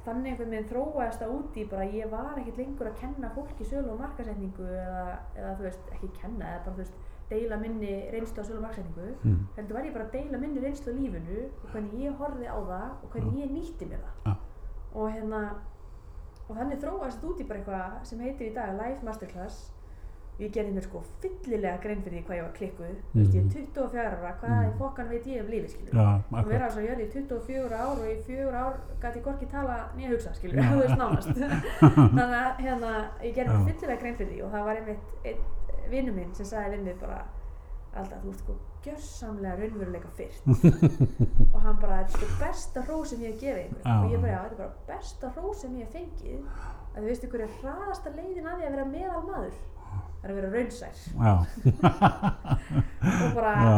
þannig einhvern veginn þróaðist það út í bara ég var ekkert lengur að kenna fólki sölu og markasetningu eða, eða þú veist, ekki kenna eða bara þú veist, deila minni reynslu á sölu og markasetningu mm, heldur var ég bara að deila minni reynslu á lífinu og hvernig ég horfði á það og hvernig ég nýtti mér það. Já. og hérna og þannig þróaðist þetta út í bara eitthvað sem heitir í dag Life Masterclass ég gerði mér sko fyllilega grein fyrir því hvað ég var klikkuð þú veist ég er 24 ára, hvað Mhm. í fokkan veit ég um lífið skilur já, og vera þess að jörði í 24 ár og í 4 ár gæti ég hvorki tala nýja hugsa skilur, Já. (laughs) þú veist nánast. (laughs) Þannig að hérna, ég gerði mér Já. fyllilega grein fyrir því og það var einmitt einn vinnu minn sem sagði við mig bara alltaf, þú ert sko gjörsamlega raunveruleika fyrst (laughs) og hann bara, þetta er sko besta hrós sem ég hef gefið ykkur. Og ég bara, þetta er bara besta hrós sem ég hef fengið. Að þú veist ykkur er hraðasta leiðin að því að vera meðal maður það er að vera raunsær. (laughs) Og bara já,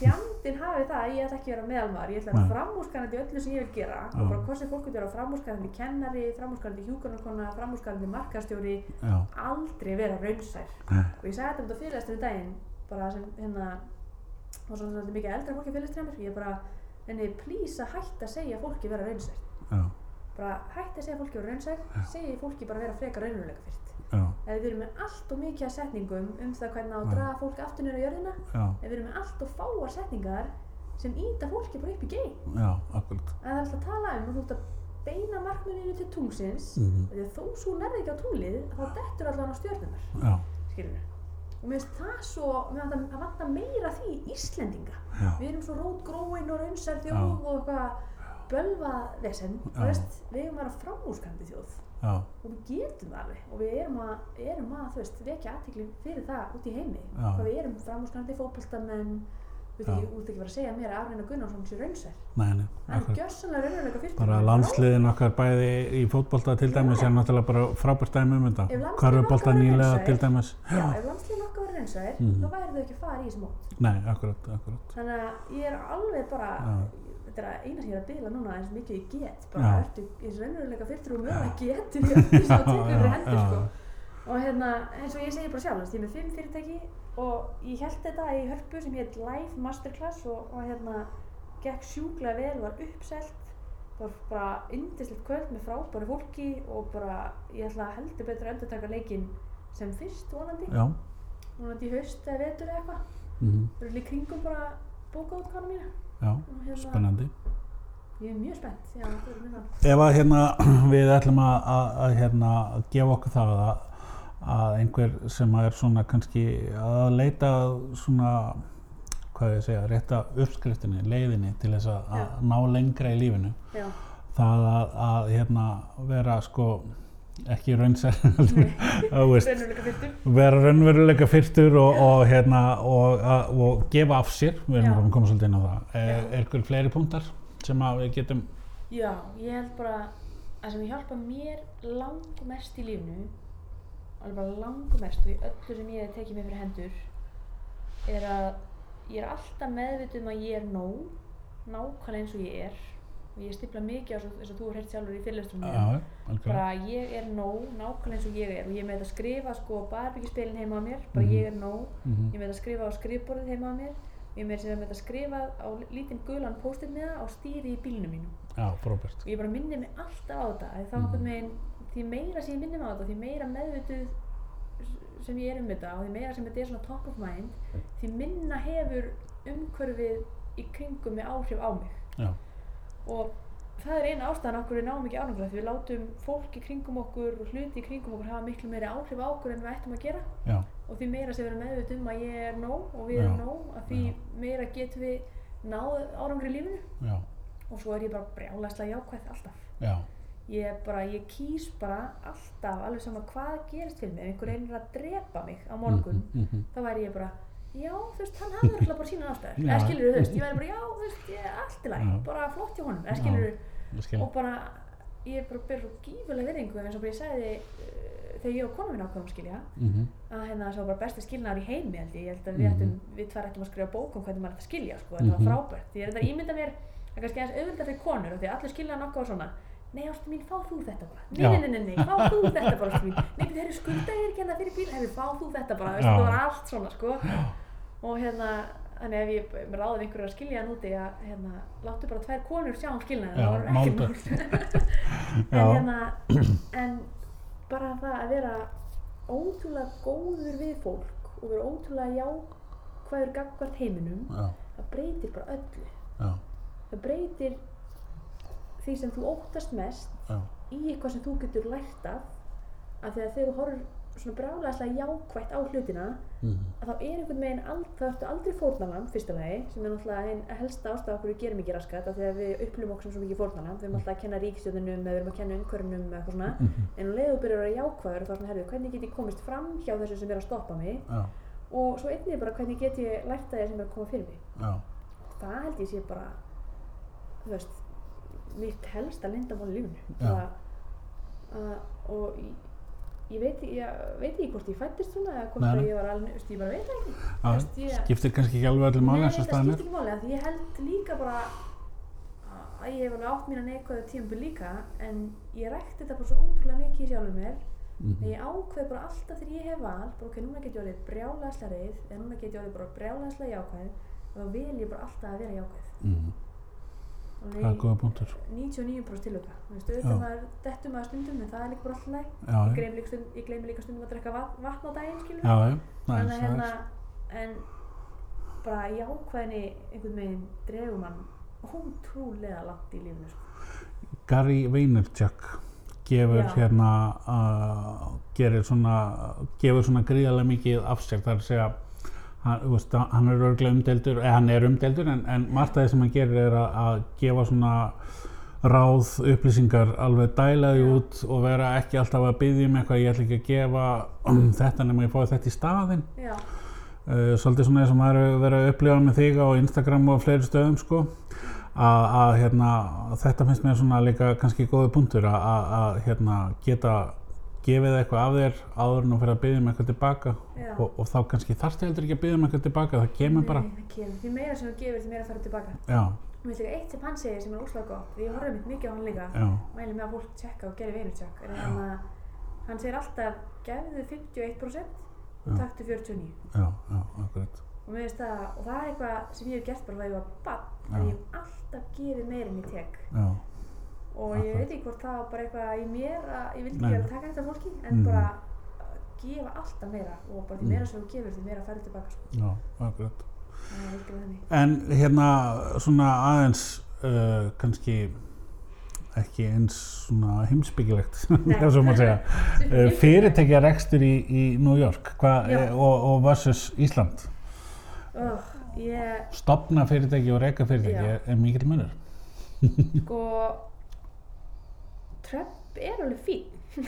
fjandinn hafi það að ég ætla ekki að vera meðalmaður, ég ætla að vera framúrskarandi í öllu sem ég vil gera. Og bara hvort fólk að vera framúrskarandi kennari, framúrskarandi hjúkarnarkona, framúrskarandi markastjóri, já, aldrei vera raunsær. Og ég sagði þetta um þetta fyrirlestur í daginn bara sem hérna og svona svolítið mikið eldra fólki mér ég bara, henni, please að hætta að segja fólki vera raunsær. Bara hætta að segja fólki vera raunsær segja fólki bara vera frekar já, ef við erum með allt og mikið setningum um það hvernig að draga fólk aftur niður á jörðina já, ef við erum með allt og fáar setningar sem íta fólki bara upp í geim. Já, akkurat, en það er alltaf að tala um og þú ert að beina markmuninu til tungsins Mhm. því að þó svo nærði ekki á tunglið þá dettur allan á stjörnunar já, skilur og mér finnst það svo það vantar meira því Íslendinga. Já, við erum svo rótgróin og raunsær Já. þjóð og eitthvað bölvað vesen Já. veist, við erum að vera framúrskandi þjóð já, og við getum það alveg og við erum að, erum að þú veist, vekja aðtekli fyrir það út í heimi Já. hvað við erum framúrskanandi fótboltamenn þú veit Já. ekki, þú ert ekki bara að segja mér að Arnina Gunnarsson sé raunsær nei, hann akkurat. gjörsanlega raunveruleika fyrir Bara landsliðin okkar bæði í fótbolta til dæmis er náttúrulega bara frábært dæmi um þetta. Er nýlega til dæmis. já, ef landsliðin okkar var raunsær Mhm. þá væri þau ekki að fara í þessi mót Nei, akkurat, akkurat. Að ég bara þetta er að eina sem ég er að bila núna eins mikið ég get bara ertu eins raunveruleika fyrir þú mögulega getur ég að (laughs) því sem það tekur fyrir hendur sko. Og hérna, eins og ég segi bara sjálf, ég er með fimm fyrirtæki og ég held þetta í hörpu sem hétt Live Masterclass og, og hérna gekk sjúklega vel, var uppselt var bara yndislegt kvöld með frábæru fólki og bara ég ætla að heldur betur að endur taka leikinn sem fyrst vonandi, Já. vonandi í haust eða vetur eða eitthvað, Mm það eru líka kringum bara bókaútkána mína Já, hérna, spennandi. ég er mjög spennt, já, það eru minna Ef að hérna (clears throat) við ætlum að, að, að hérna gefa okkur það að, að einhver sem er svona kannski að leita svona hvað ég segja, rétta uppskriftinni, leiðinni til þess að, ná lengra í lífinu. já, Það að, að hérna vera sko ekki fyrstur (laughs) (laughs) vera raunveruleika fyrstur og, og hérna og, að, og gefa af sér, við erum að koma svolítið inn á það. Er, er ykkur fleiri punktar sem að við getum, Já, ég held bara að sem hjálpa mér langmest í lífinu alveg bara langmest og í öllu sem ég hef tekið mér fyrir hendur er að ég er alltaf meðvituð um að ég er nóg nákvæmlega eins og ég er ég stipla mikið á svo, eins og þú har heyrt sjálfur í fyrirlestunum bara ég er nóg nákvæmlega eins og ég er. Og ég er með þetta að skrifa sko barbyggispilin heima á mér. Bara Mhm. ég er nóg. Mhm. ég er með þetta að skrifa á skrifborðið heima á mér. Ég er með þetta að skrifa á lítinn gulan post-it miða á stýri í bílnum mínum. Já, frábært. og ég bara minni mig alltaf á þetta. Þá Mhm. einhvern veginn, því meira sem ég minni mig á þetta því meira meðvituð sem ég er um þetta og því meira sem þetta er svona top of mind því minna hefur umhverfið í kringum með áhrif á mig. Já, og það er eina ástæðan okkur við náum ekki ánæglega því við látum fólk í kringum okkur og hluti kringum okkur hafa miklu meiri áhrif á okkur en við ættum að gera. Já, og því meira sem við erum meðvituð um að ég er nóg og við Já. erum nóg að því Já. meira getum við náð árangri í lífinu. Já, og svo er ég bara brjálæslega jákvæð alltaf. Já, ég bara, ég kýs bara alltaf alveg sama hvað gerist fyrir mig. Ef einhver reynir að drepa mig á morgun Mhm, mhm. þá væri ég bara já, þú veist, hann hafði örugglega bara sína Já. eða skilur þú veist, ég væri bara, já, þú veist, ég er allt í Já. bara flott hjá honum, eða skilur skil. og bara, ég er bara ber svo gífulega virðingu eins og bara ég sagði uh, þegar ég og konu minn ákveðum að skilja Mhm. að hérna það var bara besti skilnaður í heimi held ég, ég held að við Mhm. ættum, við tvær ættum að skrifa bók um hvernig maður ætti að skilja, sko, þetta Mhm. var frábært því ég er þetta ímynda mér, það er kannski aðeins auðvitað fyrir konur og því að allir skilja nokkuð og svona nei ástu mín, fá þú þetta bara. Nei, Já. nei, nei, nei, nei, fá þú þetta bara ástu mín. Nei, þeir eru skulda ég ekki hérna fyrir bíl. Herri, fá þú þetta bara, veist, Já. það var allt svona, sko. Og hérna, þannig ef ég mér ráði einhverju að skilja hann úti að hérna, láttu bara tvær konur sjá skilnaðin Já, það var ekki máldu. mál. (laughs) En Já. hérna en bara það að vera ótrúlega góður við fólk og vera ótrúlega jákvæður gagvart heiminum Já, það breytir bara öllu. Já, það breytir því sem þú óttast mest já, í eitthvað sem þú getur lært af af því að þegar þú horfir svona bráðlega jákvætt á hlutina mhm, að þá er einhvern veginn ald, þá ertu aldrei fórnalam fyrsta lagi, sem er náttúrulega einn helsta ástæða okkur við gerum ekki raskat af því að við upplifum okkur sem svo mikið fórnalam við erum alltaf að kenna ríkistjóðunum eða við erum að kenna umhverjunum eða eitthvað svona, mhm, en um leiðu byrjar að vera jákvæður þá er svona, herðu, hvernig get ég komist fram hjá þessu sem er að stoppa mig? Já, og svo einnig bara hvernig get ég lært að það sem er að koma fyrir mig? Já, það held ég sé bara mitt helsta lindamál í lífinu. Já. Bara, að, og ég, veit, ekki hvort ég fættist svona eða hvort Nei, að ég var alveg, veist, ég bara veit það ekki. Já, Veist, ég- skiptir kannski ekki alveg öllu máli Nei, eins og það skiptir ekki máli því ég held líka bara að ég hef alveg átt mína neikvæðu tímabili líka en ég rækti þetta bara svo ótrúlega mikið í sjálfur mér Mhm, en ég ákveð bara alltaf þegar ég hef val bara ok, núna get ég orðið brjálæslega reið eða núna get ég orðið bara brjálæslega jákvæð og þá vil ég bara alltaf að vera jákvæð. Mhm, og Það er góða punktur. 99% tilöka auðvitað maður dettur maður stundum en það er líka bara alltaf læg ég stund, ég gleymi líka stundum að drekka vatn, vatn á daginn já, að næs, hérna en bara jákvæðinni einhvern veginn dregur mann ótrúlega langt í lífinu sko. Gary Vaynerchuk gefur Já. hérna uh, gerir svona gefur svona gríðarlega mikið af sér það er að segja hann, veist, hann er örglega umdeldur eða hann er umdeldur en, en margt af því sem hann gerir er að, að gefa svona ráð, upplýsingar alveg dælaði út og vera ekki alltaf að byggja um eitthvað ég ætla ekki að gefa um, (clears throat) þetta nema ég fái þetta í staðinn. Uh, svolítið svona eins og maður hefur verið að upplifa með þig á Instagram og fleiri stöðum sko. Að, hérna, þetta finnst mér svona líka kannski góði punktur að hérna, geta gefið eitthvað af þér áður en þú fyrir að byggja um eitthvað tilbaka? Og, og þá kannski þarftu heldur ekki að byggja um eitthvað tilbaka það kemur bara. Nei, það kemur. því meira sem þú gefur því meira þarf tilbaka. Já, mér finnst líka eitt sem hann segir sem er óslega gott því ég horfði mitt mikið á hann líka. Já, mæli með að fólk tjekka og gera veinu tjekk er hann segir alltaf gefðu 51% og taktu 49 já, já, akkurat. Og, mér finnst það, og það er eitthvað sem ég hef gert bara þegar ég var bann að ég hef alltaf gefið meira en ég tek. Já, og ég veit ekki hvort það var bara eitthvað í mér að ég vildi ekki vera að taka þetta fólki en Mhm. bara gefa alltaf meira og bara því meira sem þú gefur því meira færðu tilbaka sko. já, akkurat. En hérna svona aðeins uh, kannski ekki eins svona heimsbyggilegt (laughs) (laughs) uh, fyrirtækja rekstur í, í New York hva, eh, og, og versus Ísland. Oh, ég stopna fyrirtæki og reka fyrirtæki Já. er, mikill munur. Sko Trump er alveg fín. (laughs)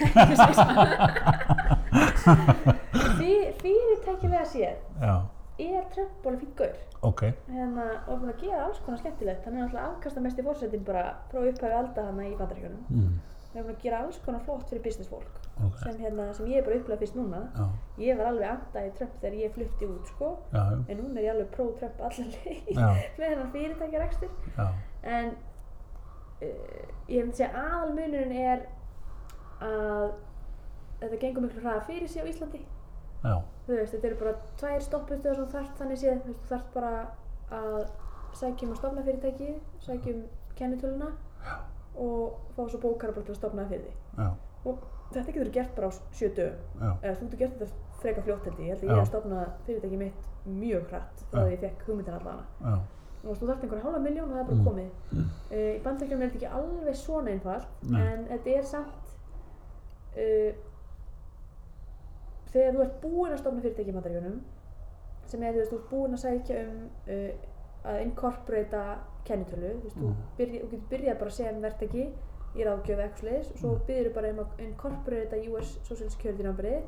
Fyr, fyrirtækilega séð já, er Trump alveg fín gaur. Ok. Hérna, og búin að gera alls konar skemmtilegt. Hann er náttúrulega afkasta mest í fórsetin bara frá upphæfi alda hana í bandaríkjunum. Mm, hann er búin að gera alls konar flott fyrir business fólk ok, sem, hérna, sem ég er bara upplegað fyrst núna. Já, ég var alveg anda í Trump þegar ég flutti út sko. En núna er ég alveg pro-Trump allar leið (laughs) með hennar fyrirtækjarekstur. Já, en uh, ég myndi segja aðal munurinn er að þetta gengur miklu hraða fyrir sig á Íslandi. Já, þú veist, þetta eru bara tvær stoppustöðar sem þú þarft þannig séð, þú þarft bara að sækjum að stofna fyrirtæki sækjum kennitöluna og fá svo bókara bara til að stofna fyrir því já, og þetta getur gert bara á sjö dögum. Já, eða þú getur gert þetta freka fljótt held ég, held að Já. ég hef stofnað fyrirtæki mitt mjög hratt Já. því ég fekk hugmyndin já, og þú þarft einhverja hálfa miljón og það er bara Mm. komið uh, í bandaríkjum er þetta ekki alveg svona einfalt Nei. en þetta er samt uh, þegar þú ert búinn að stofna fyrirtæki í bandaríkjunum sem er þú veist, þú ert búinn að sækja um uh, að incorporata kennitölu, þú Mm. þú, byrja, þú getur byrjað bara sem verktaki í ráðgjöf eitthvað sliðis og svo Mm. byrjur bara um að incorporata US Social Security numberið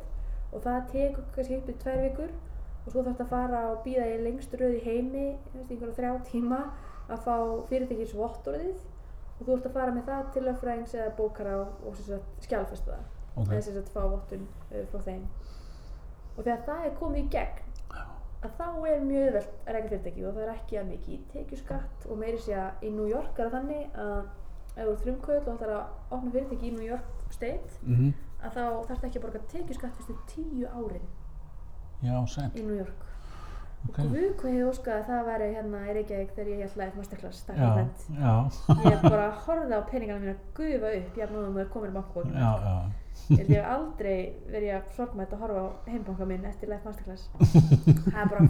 og það tekur kannski í tvær vikur og svo þarf þetta að fara og býða í lengstu röð í heimi, einhverja þrjá tíma að fá fyrirtækis vottorðið og þú ert að fara með það til lögfræðings eða bókara og, skjálfesta það. Ok, eða sem sagt fá vottun uh, frá þeim. Og þegar það er komið í gegn að þá er mjög auðvelt að reyka fyrirtæki og það er ekki að mikið í tekjuskatt og meiri sé að í New York er það þannig að ef þú ert frumkvöld og ætlar að opna fyrirtæki í New York State mhm, að þá þarf ekki að borga tekjuskatt fyrstu tíu árin já, sænt, í New York. Ok, og við hvað hefur óskað að það væri hérna í Reykjavík þegar ég live masterclass takk já, fyrir vend já, ég bara horfði á peningana mína gufa upp jafn og það er komin í bankbókina já, já, ég hef aldrei verið að sorgmætt að horfa á heimbanka minn eftir live masterclass. Það er bara,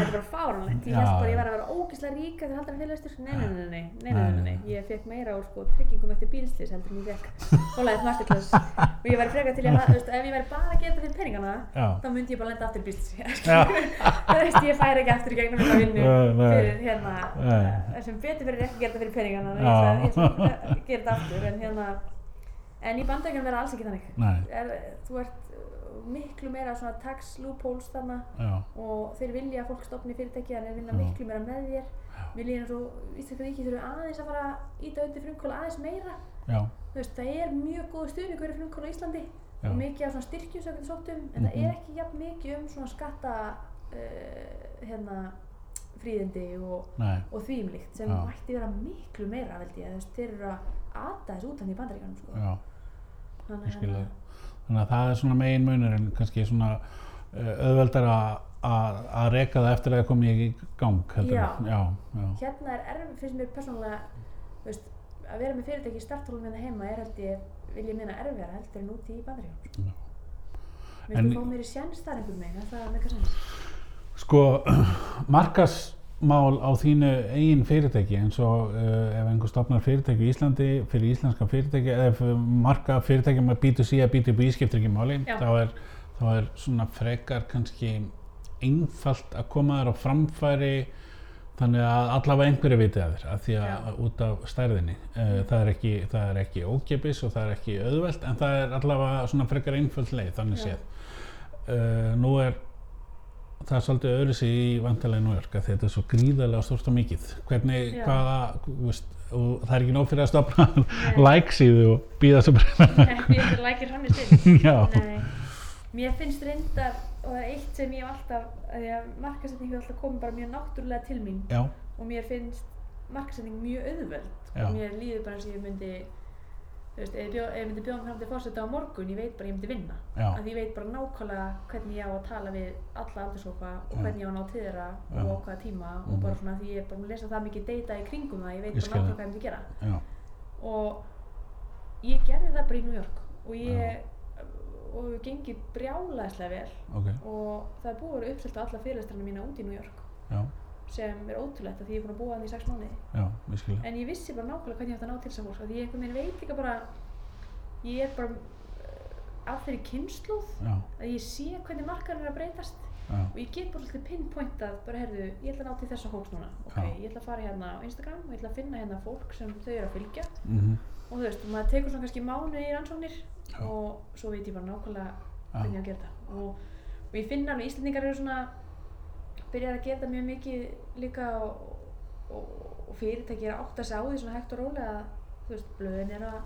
er bara fáranlegt ég held bara að ég var að vera ógeðslega ríka þegar haldur hann fyrirlestur nei, nei, nei, nei, nei, nei, ég fekk meira úr sko tryggingum eftir bílslis heldur en ég fekk á live masterclass. Og ég væri frekar til að, þú veist, ef ég væri bara að þetta fyrir peningana já, þá myndi ég bara lenda aftur bílslis Já. (laughs) það veist, ég færi ekki aftur í gegnum þetta vinnu fyrir hérna sem betur fyrir ekki en í bandaríkjunum verða alls ekki þannig. Er, þú ert uh, miklu meira svona tax loopholes þarna já, og þeir vilja að fólk stopni fyrirtæki en þeir vinna Já. miklu meira með þér. Vilja eins og Íslandska ríki þurfi aðeins að fara að íta undir frumkvöla aðeins meira. Veist, það er mjög góð stuðningur í frumkvöla á Íslandi Já. og mikið af svona styrkjum sem við sóttum en það Mhm. er ekki jafn mikið um svona skatta uh, hérna fríðindi og, og þvíumlíkt sem mætti vera miklu meira veldi þeir eru að ata þessu út hann í bandaríkanum sko. Þannig það. Þannig að það er svona megin munurinn, kannski svona uh, auðveldar að að reka það eftir að það komið í gang, Já. já, já, hérna er erfið, finnst mér persónulega veist, að vera með fyrirtæki í starthólum hérna heima er held ég, vil ég meina erfiðara heldur en úti í Já. Viltu En- fá mér í sjans þar einhvern veginn, er það með hvað sens? Sko, (clears throat) markasmál á þínu eigin fyrirtæki eins og uh, ef einhver stopnar fyrirtæki í Íslandi fyrir íslenska fyrirtæki eða marka fyrirtæki með B2C að B2B skiptir ekki máli þá er, þá er svona frekar kannski einfalt að koma þér á framfæri þannig að allavega einhverju viti að þér að því að Já. út af stærðinni. Uh, það, er ekki, ekki ókipis og það er ekki auðvelt en það er allavega svona frekar einföld leið þannig séð. Uh, nú er það er svolítið öðru sig í vantilega New York að þetta er svo gríðarlega stórt og mikið. Hvernig, Já. hvaða veist, og það er ekki nóg fyrir að stopna (laughs) like síðu og býða svo bara. (laughs) Ekki eftir lækir hann í stund (laughs) mér finnst reyndar og eitt sem ég hef alltaf því að markasetning hefur alltaf komið bara mjög náttúrulega til mín já, og mér finnst markasetning mjög auðveld. Já. og mér líður bara og ég myndi veist, ef ég, myndi bjóða fram til fórseta á morgun, ég veit bara ég myndi vinna. Já. að ég veit bara nákvæmlega hvernig ég á að tala við alla aldurshópa og hvernig ég á að ná til þeirra og á hvaða tíma og Mhm. bara svona því ég er bara að lesa það mikið data í kringum það, ég veit Ég bara nákvæmlega hvað ég myndi gera. Já, og ég gerði það bara í New York og ég og við gengið brjálæðislega vel ok, og það er búið að vera uppselt á alla fyrirlestrana mína út í New York. Já, sem er ótrúlegt að því ég er búin að búa þannig í sex mánuði. Já, ég skilja. en ég vissi bara nákvæmlega hvernig ég átti að ná til þess að fólk af því ég einhvern veginn veit líka bara ég er bara uh, af þeirri kynnslóð að ég sé hvernig markaðin er að breytast. Já, og ég get bara svolítið pinpointað bara herðu, ég ætla að ná til þessa hóps núna. Ok, Já. ég ætla að fara hérna á Instagram og ég ætla að finna hérna fólk sem þau eru að fylgja. Mhm, og þú veist, og maður tekur svona kannski mánu í rannsóknir Já. og svo veit ég bara nákvæmlega hvernig ég á að gera þetta. Og, og ég finna alveg Íslandingar eru svona byrjar að gera mjög mikið líka og, og, og fyrirtæki er að átta sig á því svona hægt og rólega að þú veist, blöðin er að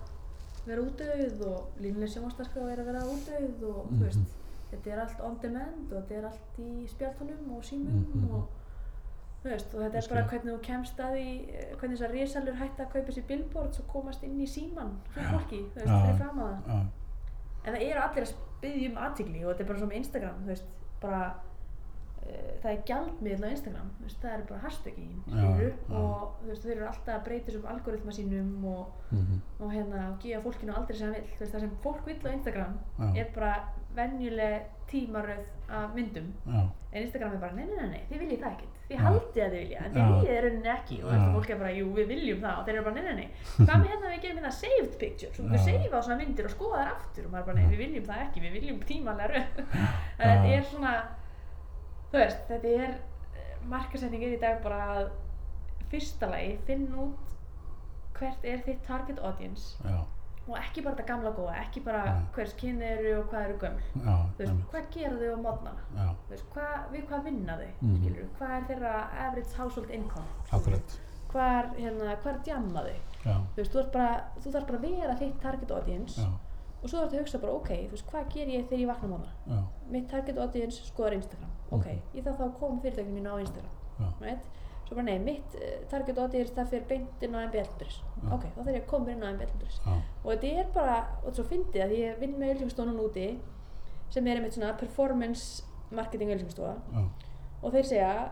vera útdauð og línuleg sjónvarsdagskrá er að vera útdauð og Mhm. þú veist, þetta er allt on demand og þetta er allt í spjartónum og símum Mhm. og þú veist, og þetta er bara hvernig þú kemst að því hvernig þessar risalur hætta að kaupa sér billboards og komast inn í síman fyrir Já. fólki, þú veist, Já. fyrir fram að það já, en það eru allir að byggja um aðtigli og þetta er bara svo með Instagram, þú veist, bara það er gjaldmiðl á Instagram, veist, það er bara hashtagging, Já, skilur, já. og veist, þeir eru alltaf að breyta þessum algoritma sínum og, mhm, og hérna, og gefa fólkinu aldrei sem það veist, það sem fólk vill á Instagram Já. er bara venjuleg tímaröð af myndum, já, en Instagram er bara, nei, nei, nei, nei, þið viljið það ekkert, þið haldið að þið vilja, en þið viljið það rauninni ekki, og og fólk er bara, jú, við viljum það, og þeir eru bara, nei, nei, nei, (laughs) hvað með hérna við gerum hérna saved pictures, og við save á svona myndir og skoða þær aftur, og maður er bara, nei, við viljum það ekki, við viljum (laughs) þú veist, þetta er, markasetning er í dag bara að, fyrsta lagi, finn út hvert er þitt target audience, já, og ekki bara þetta gamla góða, ekki bara Já. hvers kyn eru og hvað eru gömul, já, þú veist, einmitt, hvað gera þau á mótnana, Þú veist, hvað, við hvað vinna þau, Mhm. skilur, hvað er þeirra average household income, hvað er, hérna, hvað er djamma þau, þú veist, þú, bara, þú þarf bara að vera þitt target audience og svo þarf að hugsa bara, ok, þú veist, hvað ger ég þegar ég vakna móna, mitt target audience skoðar Instagram, ok, Mhm. ég þarf þá að koma fyrirtækinu mínu á Instagram, right, svo bara nei, mitt uh, target audience það fyrir beint inn á MBL-dris, Já. ok, þá þarf ég að koma inn á MBL-dris, já, og þetta er bara, og svo fyndið að ég vinn með auðlýsingastofunum úti sem er einmitt svona performance marketing auðlýsingastofa. Já, og þeir segja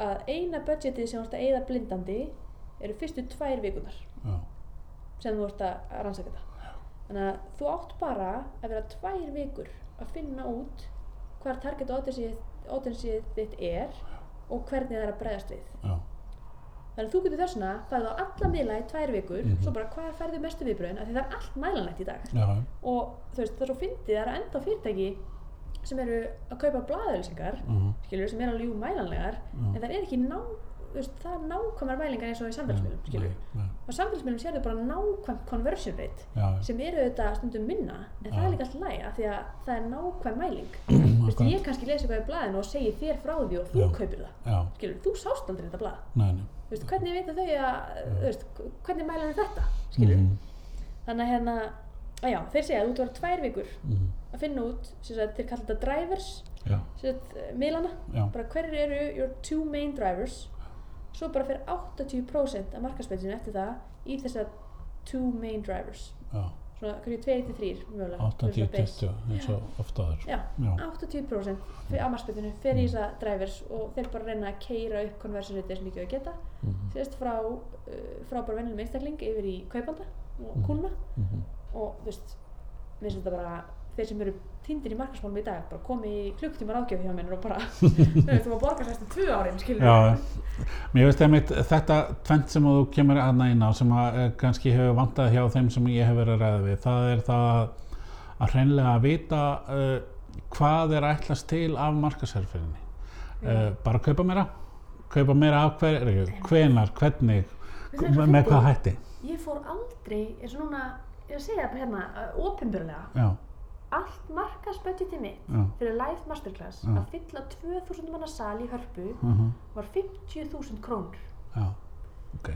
að eina budgetið sem þú ert að eyða blindandi eru fyrstu tvær vikunar sem þú ert að rannsaka þetta þannig að þú átt bara að vera tvær vikur að finna út hvar target audience þitt er og hvernig það er að bregðast við. Já, þannig að þú getur þess vegna farið á alla miðla í tvær vikur Mhm. svo bara hvað færðu mestu viðbröðin af því það er allt mælanlegt í dag. Já, og þú veist það er svo fyndið það er enda fyrirtæki sem eru að kaupa blaðauðlýsingar mhm, skilur, sem er alveg mælanlegar Já. en það er ekki ná, þú veist, það er nákvæmar mælingar eins og í samfélagsmiðlum, á samfélagsmiðlum sérðu bara nákvæmt conversion rate já, sem eru auðvitað stundum minna en það Já. er líka alltaf læg af því að það er nákvæm mæling. (clears throat) Veist, ég kannski lesi eitthvað í blaðinu og segi þér frá því og þú Já. kaupir það. Já, skilur, þú sást aldrei þetta blað. Nei, nei, veist, hvernig vita þau að, hvernig mæla þau þetta mhm, þannig að hérna að já, þeir segja að þú ert að vera tvær vikur mhm, að finna út, þeir kalla þetta drivers já, eh, miðlana. Já, bara hverjir eru your two main drivers svo bara fyrir 80% af markaspelsinu eftir það í þessar two main drivers. Já, svona hverju 2-3 mögulega 80-20 eins og ofta aður, já, já, 80% fyrir af markaspelsinu fer í þessar drivers og þeir bara reyna að keira upp conversion rate eins mikið og geta. Mhm, sérst frá, uh, frá bara vennilegum einstakling yfir í kaupanda og Mhm. kuna mhm, og þú veist, mér finnst þetta bara þeir sem eru týndir í markasmálum í dag bara komi í klukktíma ráðgjöf hjá mér og bara (laughs) þú veist, þú má borga sérstu tvö árin skilur Já, mér veist einmitt þetta tvent sem þú kemur aðna inn á sem að eh, kannski hefur vantað hjá þeim sem ég hef verið að ræða við. Það er það að, að hreinlega vita uh, hvað er ætlast til af markasherfinni uh, bara kaupa meira. Kaupa meira af hverju, hvenar, hvernig er með hvað hætti? Ég fór aldrei, eins og núna ég að segja þetta hérna, opinbjörlega já, allt markasbudgetið mitt já, fyrir live masterclass Já. að fylla 2000 manna sal í hörpu uh var 50.000 krónur. Já ok,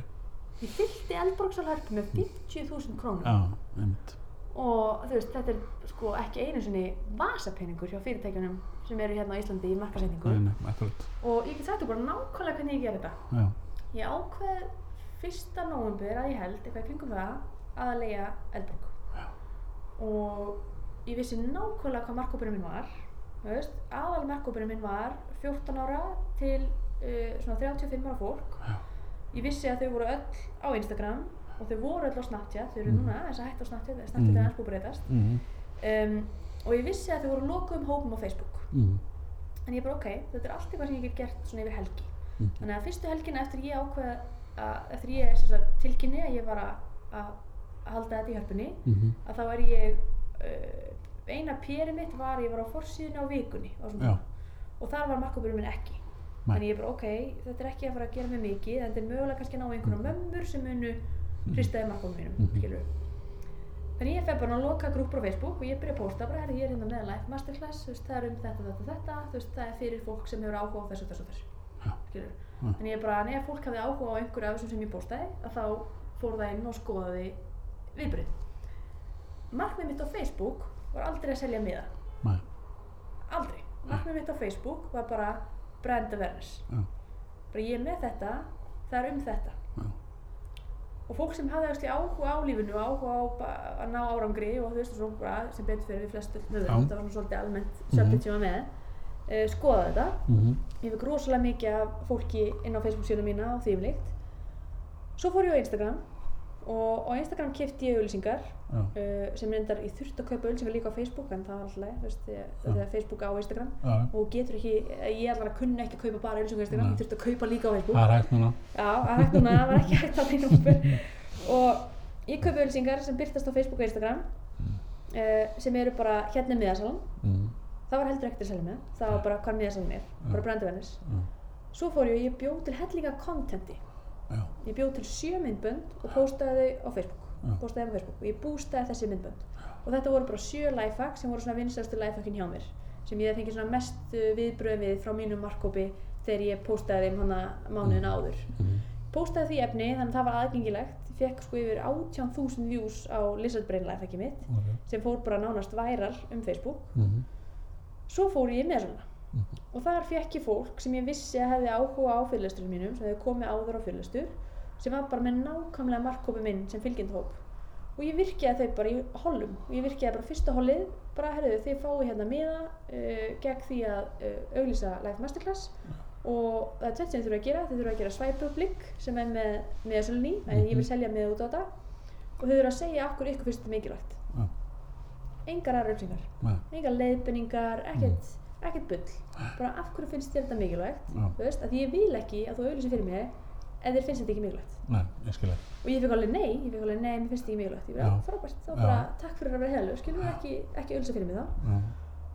ég fyllti Eldborgsal hörpu með 50.000 krónur já, einmitt. Og þú veist, þetta er sko ekki einu sinni vasapeningur hjá fyrirtækjunum sem eru hérna á Íslandi í markasendingu nei, nei, akkurat, og ég get sagt þú bara nákvæmlega hvernig ég ger þetta. Já, ég ákveð fyrsta nóvembur að ég held eitthvað kringum það að leia Eldborg. Og ég vissi nákvæmlega hvað markkópurinn minn var aðal markkópurinn minn var 14 ára til uh, svona 35 ára fólk Já. ég vissi að þau voru öll á Instagram og þau voru öll á Snapchat þau eru Mhm. núna þess að hætta á Snapchat Snapchat Mhm. er aðeins búið breytast Mhm. um, og ég vissi að þau voru lokuðum hópum á Facebook Mhm. en ég bara ok, þetta er allt eitthvað sem ég get gert svona yfir helgi Mhm. þannig að fyrstu helgina eftir ég ákveða að, eftir ég tilkynni að ég var að, að, halda þetta í hörpunni Mhm. að þá er ég eina péri mitt var að ég var á forsíðunni á vikunni og þar var markaburinn minn ekki. Nei. þannig ég bara ok, þetta er ekki að fara að gera mig mikið en þetta er mögulega kannski að ná einhverjum mömmur sem munu hristaði markaburinn mínum Mhm. skilur Þannig ég fer bara að loka grúpur á Facebook og ég byrja að posta bara, ég er hérna með live masterclass, veist, það er um þetta, þetta, þetta, veist, það er fyrir fólk sem hefur áhuga á þessu, þessu, þessu. Þannig ég bara, ef fólk hafði áhuga á einhverju af þessum sem ég postaði, að þá fór það inn og skoðaði viðbrið. Markmið mitt á Facebook var aldrei að selja miða, Nei. aldrei. Markmið mitt á Facebook var bara brand awareness. Já. Bara ég er með þetta, það er um þetta. Já. Og fólk sem hafði actually áhuga á lífinu, áhuga á að ná árangri og þú veist og svo bara sem betur fyrir við flestu þetta var svona svolítið almennt subject sem var með, uh, skoða þetta. Mhm. Ég fikk rosalega mikið af fólki inn á Facebook síðan mína og því um líkt. Svo fór ég á Instagram og á Instagram kefti ég auðlýsingar uh, sem reyndar ég þurfti að kaupa auðlýsingar líka á Facebook en það var alltaf leið, þú veist, því að- því að Facebook á Instagram Já. og getur ekki, ég allar að kunna ekki að kaupa bara auðlýsingar á Instagram, Nei. ég þurfti að kaupa líka á Facebook. Það er hægt núna. Já, það er hægt núna, það var ekki hægt finna okkur og ég kaupi auðlýsingar sem byrtast á Facebook og Instagram uh, sem eru bara hérna er miðasalan Mhm. það var heldur ekkert að selja með, það var bara hvað miðasalan er, bara brand awareness Já. svo fór ég og ég bjóð til hellinga contenti Já. ég bjóð til sjö myndbönd og postaði þau á Facebook postaði á Facebook og ég bústaði þessi myndbönd og þetta voru bara sjö lifehack sem voru svona vinsastu lifehackin hjá mér sem ég hef fengið svona mest viðbröð við frá mínum markkópi þegar ég postaði þeim hana mánuðin áður Mhm. postaði því efni þannig að það var aðgengilegt ég fekk sko yfir 18.000 views á Lizard Brain lifehackið mitt Ok. sem fór bara nánast væral um Facebook Mhm. svo fór ég með svona Mhm. og þar fekk ég fólk sem ég vissi að hefði áhuga á fyrirlesturum mínum sem hefði komið áður á fyrirlestur sem var bara með nákvæmlega markkópi minn sem fylgjendhóp og ég virkiði þau bara í hollum og ég virkiði bara fyrsta hollið bara herðu þið fáið hérna miða uh, gegn því að uh, auglýsa live masterclass og það er tveit sem þið þurfa að gera þið þurfa að gera swipe up link sem er með miðasölunni, mm -hmm. ég vil selja miða út á þetta og þið þurfa að segja okkur ykkur þetta mikilvægt Já. engar aðra upplýsingar Nei. engar leiðbendingar, ekkert, ekkert bull. Bara af hverju finnst þér þetta mikilvægt? Já. þú veist, að ég vil ekki að þú auðlýsir fyrir mig ef þér finnst þetta ekki mikilvægt. Nei, ég skil það. og ég fikk alveg nei, ég fikk alveg nei, mér finnst þetta ekki mikilvægt. Ég Já. bara, frábært, þá Já. bara takk fyrir að vera heilu skilur ekki, ekki auðlýsa fyrir mig þá? Já.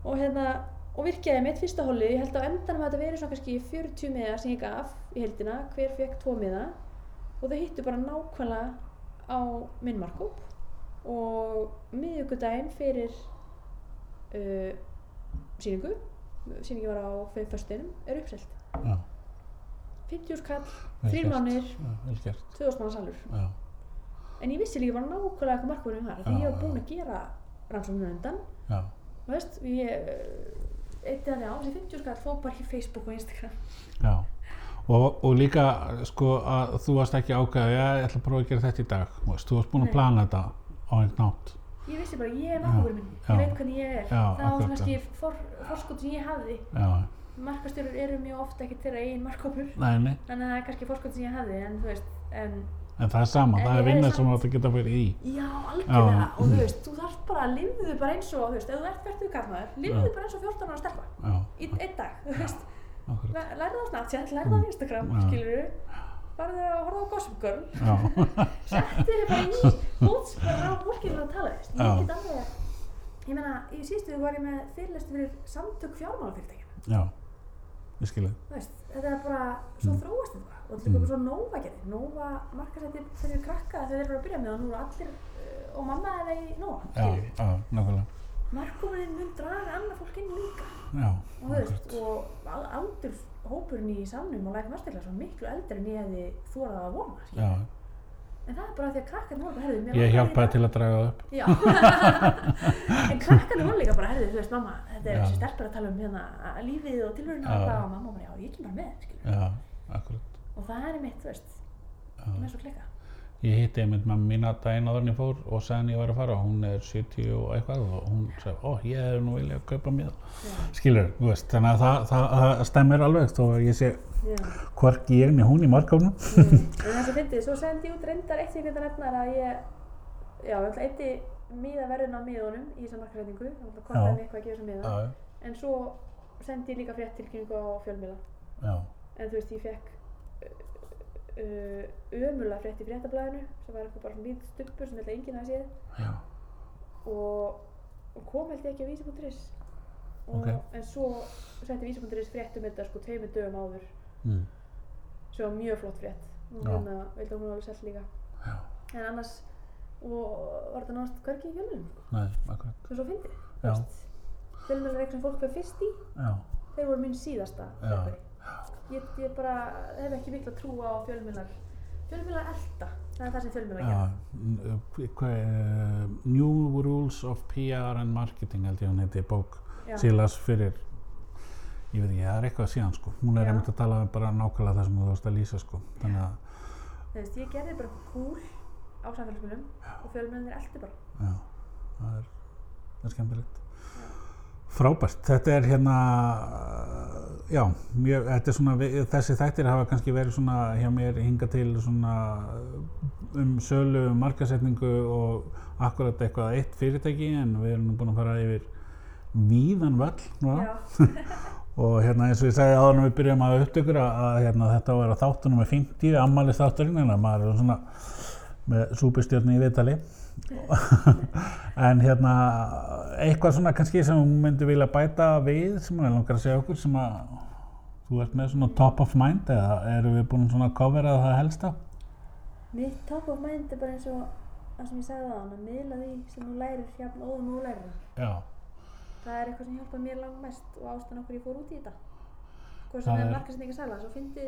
og hérna, og virkiði mitt fyrsta hóli ég held á endanum að þetta verið svona kannski 40 miða sem ég gaf í heldina hver fekk tvo miða. Og þau hittu bara nákvæmlega á minn markkóp og miðjögudaginn fyrir uh, síningu síningi var á fyrir föstinum er uppselt Já. 50 skall, Vel 3 gert. mánir, Já, vel gert. 2000 manna salur Já. en ég vissi líka bara nákvæmlega hvað markvörðum var því ég já. búin að gera rannsóknuna undan Já. þú veist, ég eitt eða á þessi 50 skall fór bara ekki Facebook og Instagram Já. Og, og líka sko að þú varst ekki já, ég ætla að prófa að gera þetta í dag. Þú varst búin að plana þetta á einhvern nátt. Ég vissi bara, ég er markvörðum minn, ég veit hvernig ég er. Það var kannski for, forskot sem ég hafði. Markastjórur eru mjög ofta ekki þeirra eigin markkópur þannig að það er kannski forskot sem ég hafði en þú veist, en En það er sama, það er hefði vinna samt- sem þú átt að geta verið í. já, algjörlega. Og þú veist, þú þarf bara að lifðu bara eins og, þú veist, ef þú ert fært kallmaður lifðu Já. bara eins og 14 ára stelpa. Einn dag, þú veist. Akkurat. Læ- lærðu á Snapchat, lærðu á Instagram, Já. Skilur farðu að horfa á Já. (laughs) settu þér bara í fótspor á fólkinu að tala ég get alveg ég meina, í síðustu var ég með fyrirlestu fyrir samtök fjármálafyrirtækjana Já. Ég skil það. Þú veist, þetta er bara, svo Mm. þróast bara og þetta er Mm. bara svo Nova gerði Nova markasætti fyrir krakka þegar þeir eru að byrja með og nú eru allir uh, og mamma er það í Nova Já, já, nákvæmlega. markkomurinn mun draga annað fólk inn líka Já, og veist, og al- aldur hópurinn í salnum og læk masterclass var miklu eldri en ég hefði þórað að vona. Já, en það er bara því að krakkarnir voru bara, herðu, mér ég hjálpaði þetta." til að draga það upp. (laughs) En krakkarnir voru líka bara, herðu, þú veist, mamma, þetta er stelpur að tala um hérna lífið og tilhörinu Já. og það og mamma bara, já, ég kem bara með. Og það er mitt, þú veist, Já. með svo klika. Ég hitti einmitt með mína daginn áður en ég fór og henni ég var að fara hún er 70 og eitthvað og hún sagði, ó, ég hef nú vilja að kaupa mér. Já, skilur, þú veist, þannig að það, það, það stemmir alveg þó að ég sé já. hvorki ég ni hún í markáfnum Mm. (laughs) En þess að fyndið, svo sendi ég út reyndar eitt sem ég geta nefna er að ég, já, ég ætla eitti miða verðin á miðunum í þessar markasetningu, það ætla að Já. henni eitthvað að gefa þessar miða, en svo sendi ég líka frétt tilkynningu á fjölmiðla, já, en þú veist, ég fekk uh, ömulega frétt í fréttablaðinu, sem var eitthvað bara svona lítið stuppur sem held að enginn hafi séð. Og, og kom held ég ekki á vísi.is og, Ok. en svo setti vísi.is frétt um þetta sko tveimur dögum áður. Mm, sem var mjög flott frétt. Og hérna vildi hún alveg selt líka. Já, en annars og var þetta náttúrulega hvergi í fjölmjölum nei, akkurat, sem svo fyndi fjölmjölar er eitthvað sem fólk fyrir fyrst í. Já, þeir voru minn síðasta Já. Ég, ég bara hef ekki mikla trú á fjölmjölar fjölmjölar elda það er það sem fjölmjölar gera. uh, uh, New Rules of PR and Marketing held ég hún heiti bók sílas fyrir ég veit ekki, það er eitthvað síðan sko. Hún er einmitt að tala um bara nákvæmlega það sem þú varst að lýsa sko. Þannig að, Þú veist, ég gerði bara kúl á samfélagsmiðlum og fjölmjölar eldi bara. Já, það er það er skemmtilegt frábært, þetta er hérna já, mjög, þetta er svona þessi þættir hafa kannski verið svona hjá mér hinga til svona um sölu, markasetningu og akkurat eitthvað eitt fyrirtæki en við erum nú búin að fara yfir víðan. Já. (laughs) og hérna eins og ég sagði áður en við byrjum að upptökur að, hérna, þetta var að þáttunum með 50 ammali þátturinn en að maður er svona með súpustjörni í viðtali (laughs) en hérna eitthvað svona kannski sem hún myndi vilja bæta við sem hún er langar að segja okkur sem að þú ert með svona top of mind eða erum við búin svona að covera það helsta Mitt top of mind er bara eins og það sem ég sagði á hann að miðla því sem þú lærir hjá og nú lærir það. já, Það er eitthvað sem hjálpaði mér langt mest og ástæðan okkur ég fór út í þetta. Hvort Það sem er er- markasetninga sala, svo fyndi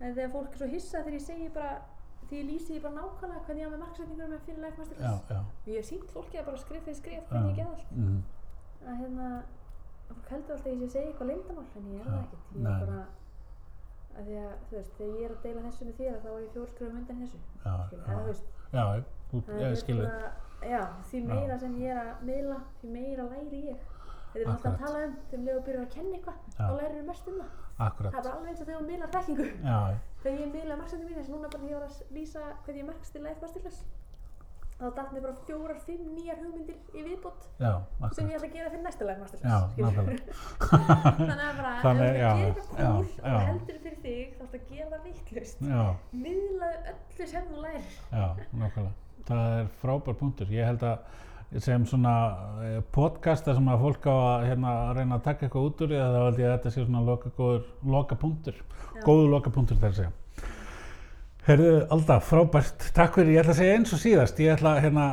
þegar fólk er svo hissa þegar ég segi bara því ég lýsi því bara nákvæmlega hvernig ég á með markasetningur með fyrir life já, masterclass. já, Og ég hef sínt fólki að bara skrif fyrir skrif hvernig ég geða allt. mm, Að hérna, fólk heldur alltaf ég sé að segja eitthvað leyndamál, en ég er það ekkert. Ég er bara, að því að, þú veist, þegar ég er að deila þessu með þér, þá er ég fjór skröfum undan þessu. já, ég skilur bara, já, því meira sem ég er að miðla, því meira læri ég. Þetta er alltaf að tala um, þegar leður byrjar að kenna eitthvað, þá lærir þú mest um það. Það er bara alveg eins og þegar þú miðlar þekkingu. Þegar ég miðla marksetningum mín, þess að núna bara þegar ég var að lýsa hvernig ég markst til life masterclass, þá datt mér bara fjórar, fimm nýjar hugmyndir í viðbót já, sem ég ætla að gera fyrir næsta skilurðu. nákvæmlega (laughs) (laughs) Þannig að bara, Þannig, ef þú gerir eitthvað cool og heldur fyrir þig, þá ætla að gera það vittlust. já, Miðlaðu öllu sem þú lærir. Já, nákvæmlega. Það er frábær punktur. Ég held að sem svona eh, podcasta sem að fólk á að hérna, reyna að taka eitthvað út úr því þá held ég að þetta sé svona loka, góður, loka punktur. Góðu loka punktur þar að segja. Herðu, Alda, frábært. Takk fyrir. Ég ætla að segja eins og síðast. Ég ætla að hérna,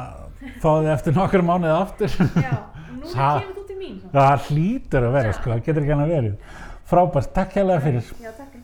fá þið eftir nokkru mánuði aftur. Já, nú (laughs) Það- kemur þú til mín. Það hlýtur að vera, sko. Það getur ekki hann að verið. Frábært. Takk hérlega fyrir. Já, takk